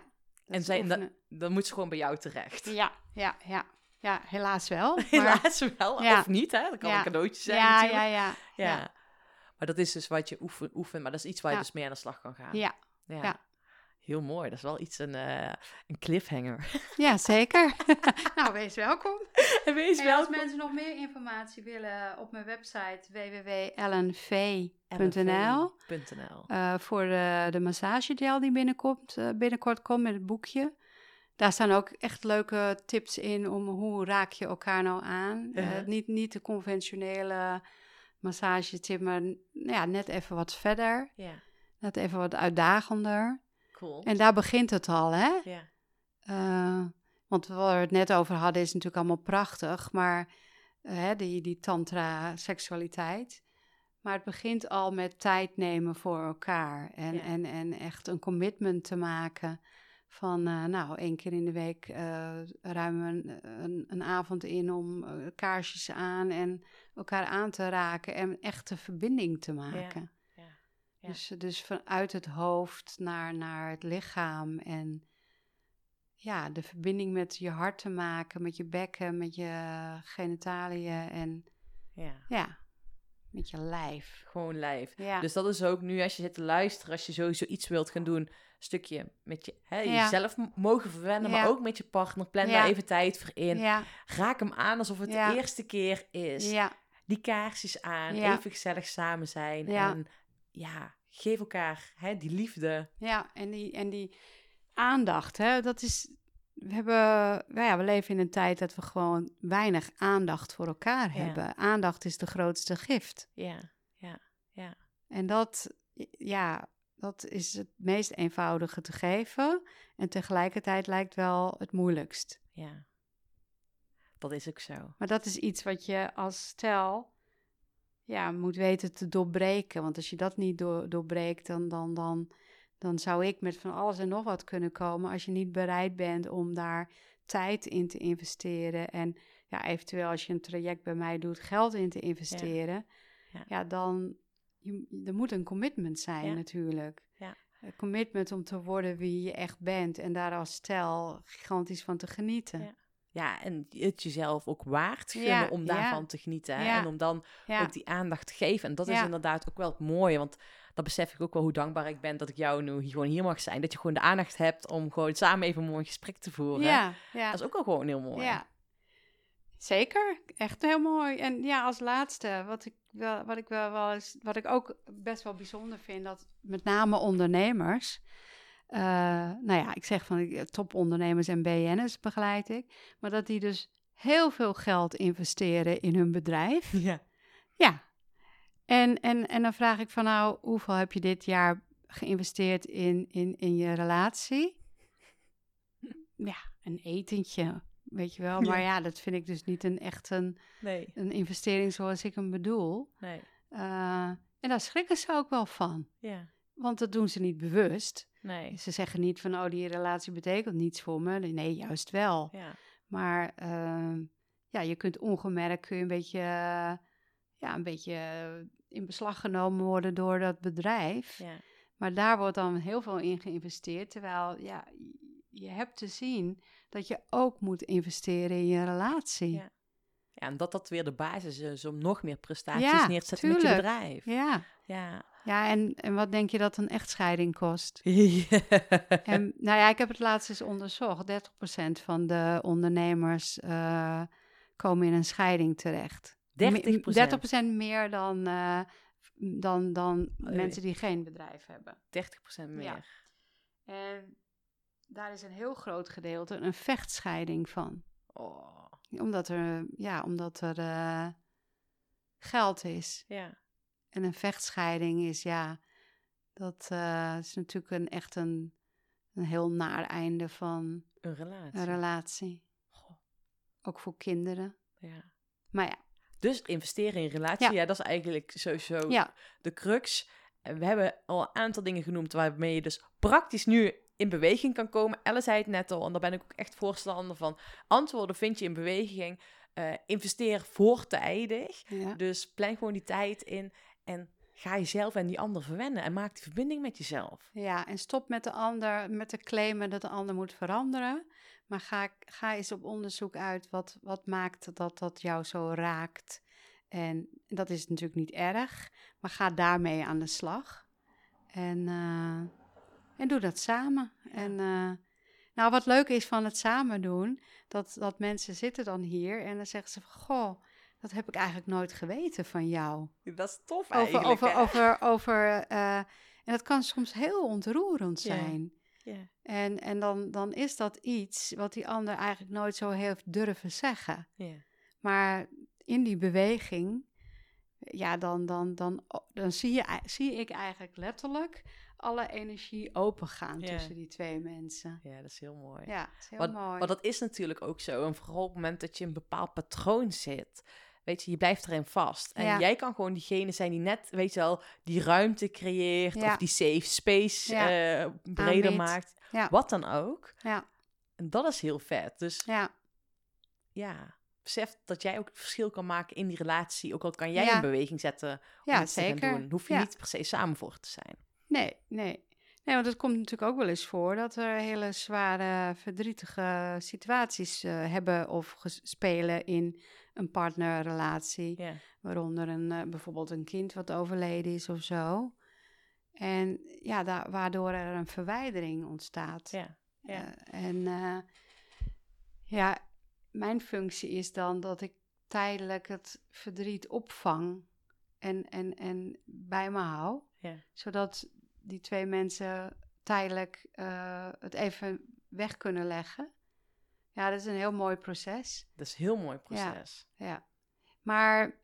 Dat En dat, oefenen. dan moet ze gewoon bij jou terecht. Ja, ja, ja. Ja, helaas wel. *laughs* Maar, Helaas wel, Ja. of niet, hè? Dat kan Ja. een cadeautje zijn ja, natuurlijk. ja, ja, Ja. ja. Maar dat is dus wat je oefen, oefent, maar dat is iets waar je dus mee aan de slag kan gaan. Ja, ja. Heel mooi, dat is wel iets, een, eh, een cliffhanger. ja *laughs* zeker. *laughs* nou, wees welkom. En *laughs* wees En als mensen nog meer informatie willen op mijn website www.lnv.nl LNV.nl. eh, voor de, de massagegel die binnenkomt, eh, binnenkort komt met het boekje. Daar staan ook echt leuke tips in om hoe raak je elkaar nou aan. Uh-huh. niet, niet de conventionele massagetip, maar ja, net even wat verder. Ja, Net even wat uitdagender. Cool. En daar begint het al, hè? ja. Eh, want waar we het net over hadden is natuurlijk allemaal prachtig, maar hè, die, die tantra-seksualiteit. Maar het begint al met tijd nemen voor elkaar en, Ja. en, en echt een commitment te maken van, eh, nou, één keer in de week ruimen we een, een, een avond in om kaarsjes aan en elkaar aan te raken en echte verbinding te maken. ja, ja. Dus, dus vanuit het hoofd naar, naar het lichaam en ja, de verbinding met je hart te maken, met je bekken, met je genitaliën en ja. ja, met je lijf. Gewoon lijf. Ja, Dus dat is ook nu als je zit te luisteren, als je sowieso iets wilt gaan doen, een stukje met je, hè, Ja. jezelf mogen verwennen, maar ook met je partner. Plan daar even tijd voor in. ja, Raak hem aan alsof het de eerste keer is. ja, Die kaarsjes aan, even gezellig samen zijn. Ja. En ja, geef elkaar hè, die liefde. Ja, en die, en die aandacht, hè, dat is. We, hebben, nou ja, we leven in een tijd dat we gewoon weinig aandacht voor elkaar Ja. hebben. Aandacht is de grootste gift. Ja, ja, ja. En dat, ja, dat is het meest eenvoudige te geven. En tegelijkertijd lijkt wel het moeilijkst. ja. Dat is ook zo. Maar dat is iets wat je als stel ja, moet weten te doorbreken. Want als je dat niet door, doorbreekt, dan, dan, dan, dan zou ik met van alles en nog wat kunnen komen. Als je niet bereid bent om daar tijd in te investeren. En ja, eventueel als je een traject bij mij doet, geld in te investeren. Ja. Ja, dan je, er moet een commitment zijn Ja. natuurlijk. Ja. Een commitment om te worden wie je echt bent. En daar als stel gigantisch van te genieten. Ja. Ja, en het jezelf ook waard gunnen Ja, om ja. daarvan te genieten. Ja. En om dan ook die aandacht te geven. En dat is inderdaad ook wel het mooie. Want dat besef ik ook wel hoe dankbaar ik ben dat ik jou nu gewoon hier mag zijn. Dat je gewoon de aandacht hebt om gewoon samen even een mooi gesprek te voeren. Ja, ja. Dat is ook wel gewoon heel mooi. Ja, zeker. Echt heel mooi. En ja, als laatste, wat ik, wel, wat ik wel, wel eens, wat ik ook best wel bijzonder vind, dat met name ondernemers, eh, nou ja, ik zeg van ik- topondernemers en BN'ers begeleid ik, maar dat die dus heel veel geld investeren in hun bedrijf. *laughs* Ja. Ja. En, en, en dan vraag ik van nou, hoeveel heb je dit jaar geïnvesteerd in, in, in je relatie? *laughs* Ja, een etentje, weet je wel. Maar Ja. ja, dat vind ik dus niet een echt een, Nee, een investering zoals ik hem bedoel. nee. Eh, en daar schrikken ze ook wel van. Ja, Want dat doen ze niet bewust. nee. Ze zeggen niet van, oh, die relatie betekent niets voor me. Nee, juist wel. Ja, Maar ehm, ja, je kunt ongemerkt kun je een beetje, ja, een beetje in beslag genomen worden door dat bedrijf. ja. Maar daar wordt dan heel veel in geïnvesteerd. Terwijl ja, je hebt te zien dat je ook moet investeren in je relatie. Ja. Ja, en dat dat weer de basis is om nog meer prestaties Ja, neer te zetten met je bedrijf. Ja, Ja. Ja en, en wat denk je dat een echtscheiding kost? *laughs* Ja. En, nou ja, ik heb het laatst eens onderzocht. 30% van de ondernemers eh, komen in een scheiding terecht. 30%? Me- 30% meer dan, eh, dan, dan Oei. mensen die geen bedrijf hebben. 30% meer. Ja. En daar is een heel groot gedeelte een vechtscheiding van. Oh, Omdat er, ja, omdat er eh, geld is. ja. En een vechtscheiding is, ja, dat eh, is natuurlijk een, echt een, een heel naar einde van Een relatie. een relatie. Goh, Ook voor kinderen. ja. Maar ja, Dus investeren in relatie, ja. Ja. dat is eigenlijk sowieso ja, de crux. En we hebben al een aantal dingen genoemd waarmee je dus praktisch nu in beweging kan komen. Elle zei het net al, en daar ben ik ook echt voorstander van. Antwoorden vind je in beweging. Eh, investeer voortijdig. ja. Dus plan gewoon die tijd in en ga jezelf en die ander verwennen. En maak die verbinding met jezelf. ja, en stop met de ander, met de claimen dat de ander moet veranderen. Maar ga, ga eens op onderzoek uit wat, wat maakt dat dat jou zo raakt. En dat is natuurlijk niet erg, maar ga daarmee aan de slag. En, eh, en doe dat samen. En eh, nou, wat leuk is van het samen doen, dat, dat mensen zitten dan hier en dan zeggen ze van, goh, dat heb ik eigenlijk nooit geweten van jou. Dat is tof Over, eigenlijk. over, hè? over, over eh, en dat kan soms heel ontroerend Ja. zijn. Ja. En, en dan, dan is dat iets wat die ander eigenlijk nooit zo heeft durven zeggen. Ja. Maar in die beweging, ja, dan, dan, dan, dan zie, je, zie ik eigenlijk letterlijk alle energie opengaan Ja. tussen die twee mensen. ja, dat is heel mooi. Ja, het is heel mooi. want dat is natuurlijk ook zo. En vooral op het moment dat je in een bepaald patroon zit. Weet je, je blijft erin vast. En Ja. jij kan gewoon diegene zijn die net, weet je wel, die ruimte creëert. Ja. Of die safe space Ja. eh, breder maakt. Ja. Wat dan ook. Ja, En dat is heel vet. Dus ja, ja, besef dat jij ook het verschil kan maken in die relatie. Ook al kan jij een beweging zetten om ja iets te gaan zeker. doen. Hoef je niet per se samen voor te zijn. Nee, nee. Nee, want het komt natuurlijk ook wel eens voor dat er hele zware, verdrietige situaties eh, hebben of spelen in een partnerrelatie. Waaronder een, eh, bijvoorbeeld een kind wat overleden is of zo. En ja, da- waardoor er een verwijdering ontstaat. Ja. Ja. Eh, en eh, ja, mijn functie is dan dat ik tijdelijk het verdriet opvang en, en, en bij me hou. Zodat die twee mensen tijdelijk eh, het even weg kunnen leggen. Ja, dat is een heel mooi proces. Dat is een heel mooi proces. Ja. Maar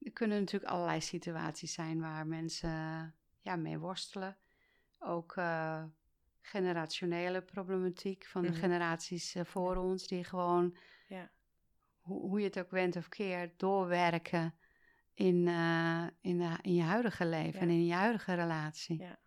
er kunnen natuurlijk allerlei situaties zijn waar mensen ja, mee worstelen. Ook eh, generationele problematiek van de Mhm. generaties eh, voor ons, die gewoon, Ja. hoe, hoe je het ook went of keert, doorwerken in, eh, in, in je huidige leven Ja. en in je huidige relatie. Ja.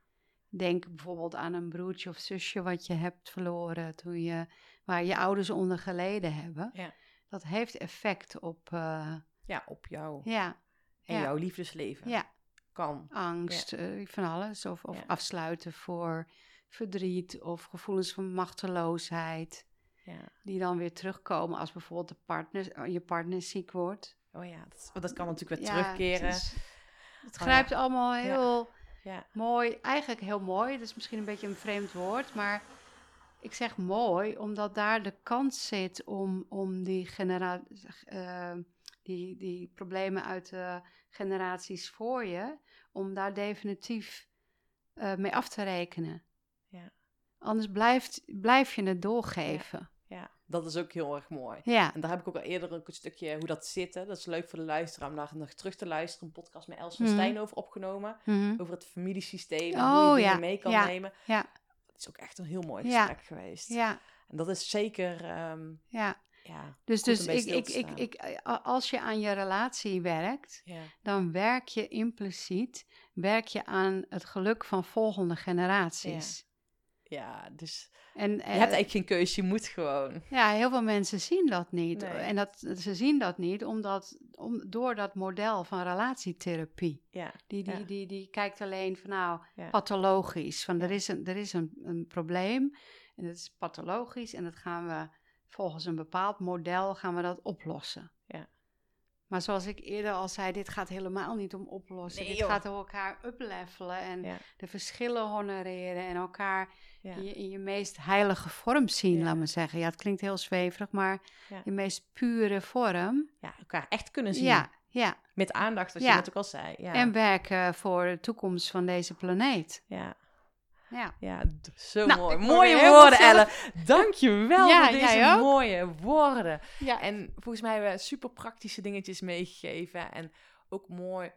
Denk bijvoorbeeld aan een broertje of zusje wat je hebt verloren toen je, waar je ouders onder geleden hebben. Ja. Dat heeft effect op, eh, ja, op jou ja, en ja. jouw liefdesleven. ja, Kan. angst, eh, van alles. Of, afsluiten voor verdriet of gevoelens van machteloosheid. Ja. Die dan weer terugkomen als bijvoorbeeld de partner, eh, je partner ziek wordt. Oh ja, dat, want dat kan natuurlijk weer terugkeren. Het, is- het Oh ja. grijpt allemaal heel Ja. mooi, eigenlijk heel mooi. Het is misschien een beetje een vreemd woord, maar ik zeg mooi omdat daar de kans zit om, om die, genera eh, die, die problemen uit de generaties voor je, om daar definitief eh, mee af te rekenen. Ja. Anders blijft, blijf je het doorgeven. Dat is ook heel erg mooi. Ja, En daar heb ik ook al eerder ook een stukje hoe dat zit. Hè. Dat is leuk voor de luisteraar om daar nog terug te luisteren. Een podcast met Els van. Stijn over opgenomen. Mhm. Over het familiesysteem en Oh, hoe je ja, mee kan ja, nemen. ja. Het is ook echt een heel mooi gesprek geweest. ja, En dat is zeker, ehm, ja. ja, Dus, dus ik, ik, ik, ik, eh, als je aan je relatie werkt, ja, dan werk je impliciet werk je aan het geluk van volgende generaties. Ja, dus En je eh, hebt eigenlijk geen keuze, je moet gewoon. ja, heel veel mensen zien dat niet. Nee. En dat, ze zien dat niet omdat, om, door dat model van relatietherapie. Ja, Die, die, Ja. die, die kijkt alleen van nou, Ja. pathologisch. Van er is, een, er is een, een probleem en dat is pathologisch en dat gaan we volgens een bepaald model gaan we dat oplossen. Maar zoals ik eerder al zei, dit gaat helemaal niet om oplossen. Nee, dit joh. gaat om elkaar uplevelen en Ja. de verschillen honoreren en elkaar ja, in, je, in je meest heilige vorm zien, Ja. laat maar zeggen. Ja, het klinkt heel zweverig, maar je meest pure vorm. ja, elkaar echt kunnen zien. Ja, ja. Met aandacht, wat je net ook al zei. Ja, En werken voor de toekomst van deze planeet. ja, Ja. ja zo Nou, mooi. Mooie woorden, Ellen. Dank je wel Ja, voor deze mooie woorden. ja. En volgens mij hebben we super praktische dingetjes meegegeven. En ook mooi.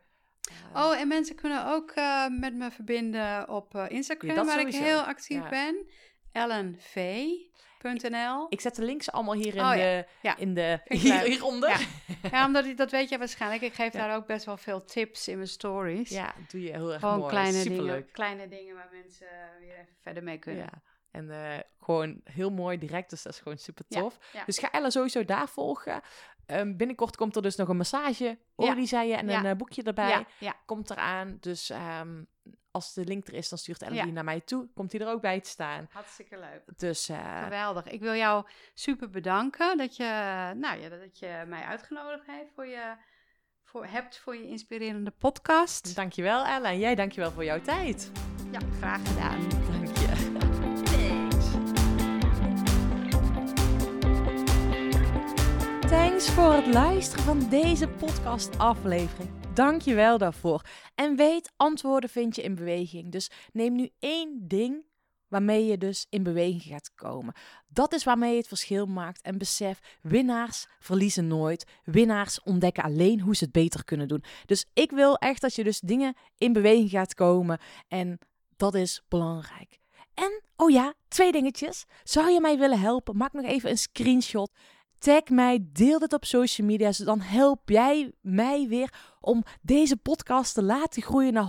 eh, Oh, en mensen kunnen ook eh, met me verbinden op eh, Instagram, waar ik heel actief ben. ellenv.nl. Ik zet de links allemaal hier in Oh, ja. de... Ja. In de hier, hieronder. Ja. *laughs* Ja, omdat ik, dat weet je waarschijnlijk. Ik geef daar ook best wel veel tips in mijn stories. Ja, doe je heel erg Gewoon mooi. kleine Superleuk. dingen, kleine dingen waar mensen weer even verder mee kunnen. Ja. En eh, gewoon heel mooi direct, dus dat is gewoon super tof. Dus ga Ella sowieso daar volgen. Ehm, binnenkort komt er dus nog een massage, olie zei je, en een eh, boekje erbij. Komt eraan. Dus ehm, als de link er is, dan stuurt Ella Ja. die naar mij toe. Komt die er ook bij te staan. Hartstikke leuk. Dus eh, Geweldig. Ik wil jou super bedanken dat je, nou ja, dat je mij uitgenodigd heeft voor je, voor, hebt voor je inspirerende podcast. dankjewel Ella. En jij dankjewel voor jouw tijd. Ja, graag gedaan. Dank je. Thanks voor het luisteren van deze podcast-aflevering. Dank je wel daarvoor. En weet, antwoorden vind je in beweging. Dus neem nu één ding waarmee je dus in beweging gaat komen. Dat is waarmee je het verschil maakt. En besef, winnaars verliezen nooit. Winnaars ontdekken alleen hoe ze het beter kunnen doen. Dus ik wil echt dat je dus dingen in beweging gaat komen. En dat is belangrijk. En, oh ja, twee dingetjes. Zou je mij willen helpen? Maak nog even een screenshot. Tag mij, deel dit op social media. Dus dan help jij mij weer om deze podcast te laten groeien naar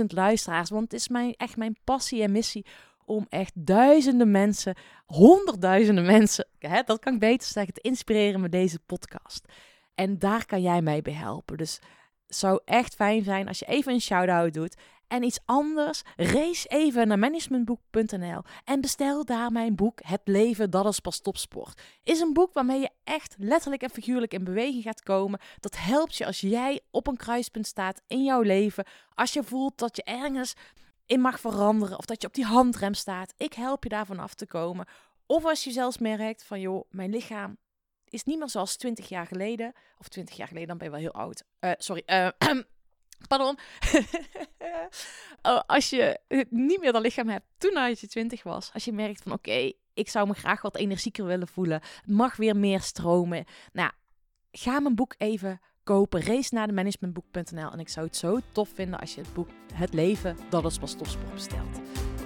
100.000 luisteraars. Want het is mijn, echt mijn passie en missie om echt duizenden mensen, honderdduizenden mensen, hè, dat kan ik beter zeggen, te inspireren met deze podcast. En daar kan jij mij bij helpen. Dus het zou echt fijn zijn als je even een shout-out doet. En iets anders, race even naar managementboek.nl en bestel daar mijn boek Het leven dat is pas topsport. Is een boek waarmee je echt letterlijk en figuurlijk in beweging gaat komen. Dat helpt je als jij op een kruispunt staat in jouw leven. Als je voelt dat je ergens in mag veranderen of dat je op die handrem staat. Ik help je daarvan af te komen. Of als je zelfs merkt van joh, mijn lichaam is niet meer zoals 20 jaar geleden. Of 20 jaar geleden, dan ben je wel heel oud. Eh, sorry, eh, *clears throat* Pardon. *laughs* Oh, als je niet meer dat lichaam hebt toen je 20 was. Als je merkt van oké, ik zou me graag wat energieker willen voelen. Het mag weer meer stromen. Nou, ga mijn boek even kopen. Race naar de managementboek.nl. En ik zou het zo tof vinden als je het boek Het leven dat is pas topsport bestelt.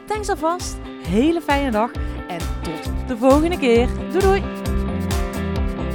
Thanks alvast. Hele fijne dag. En tot de volgende keer. Doei doei.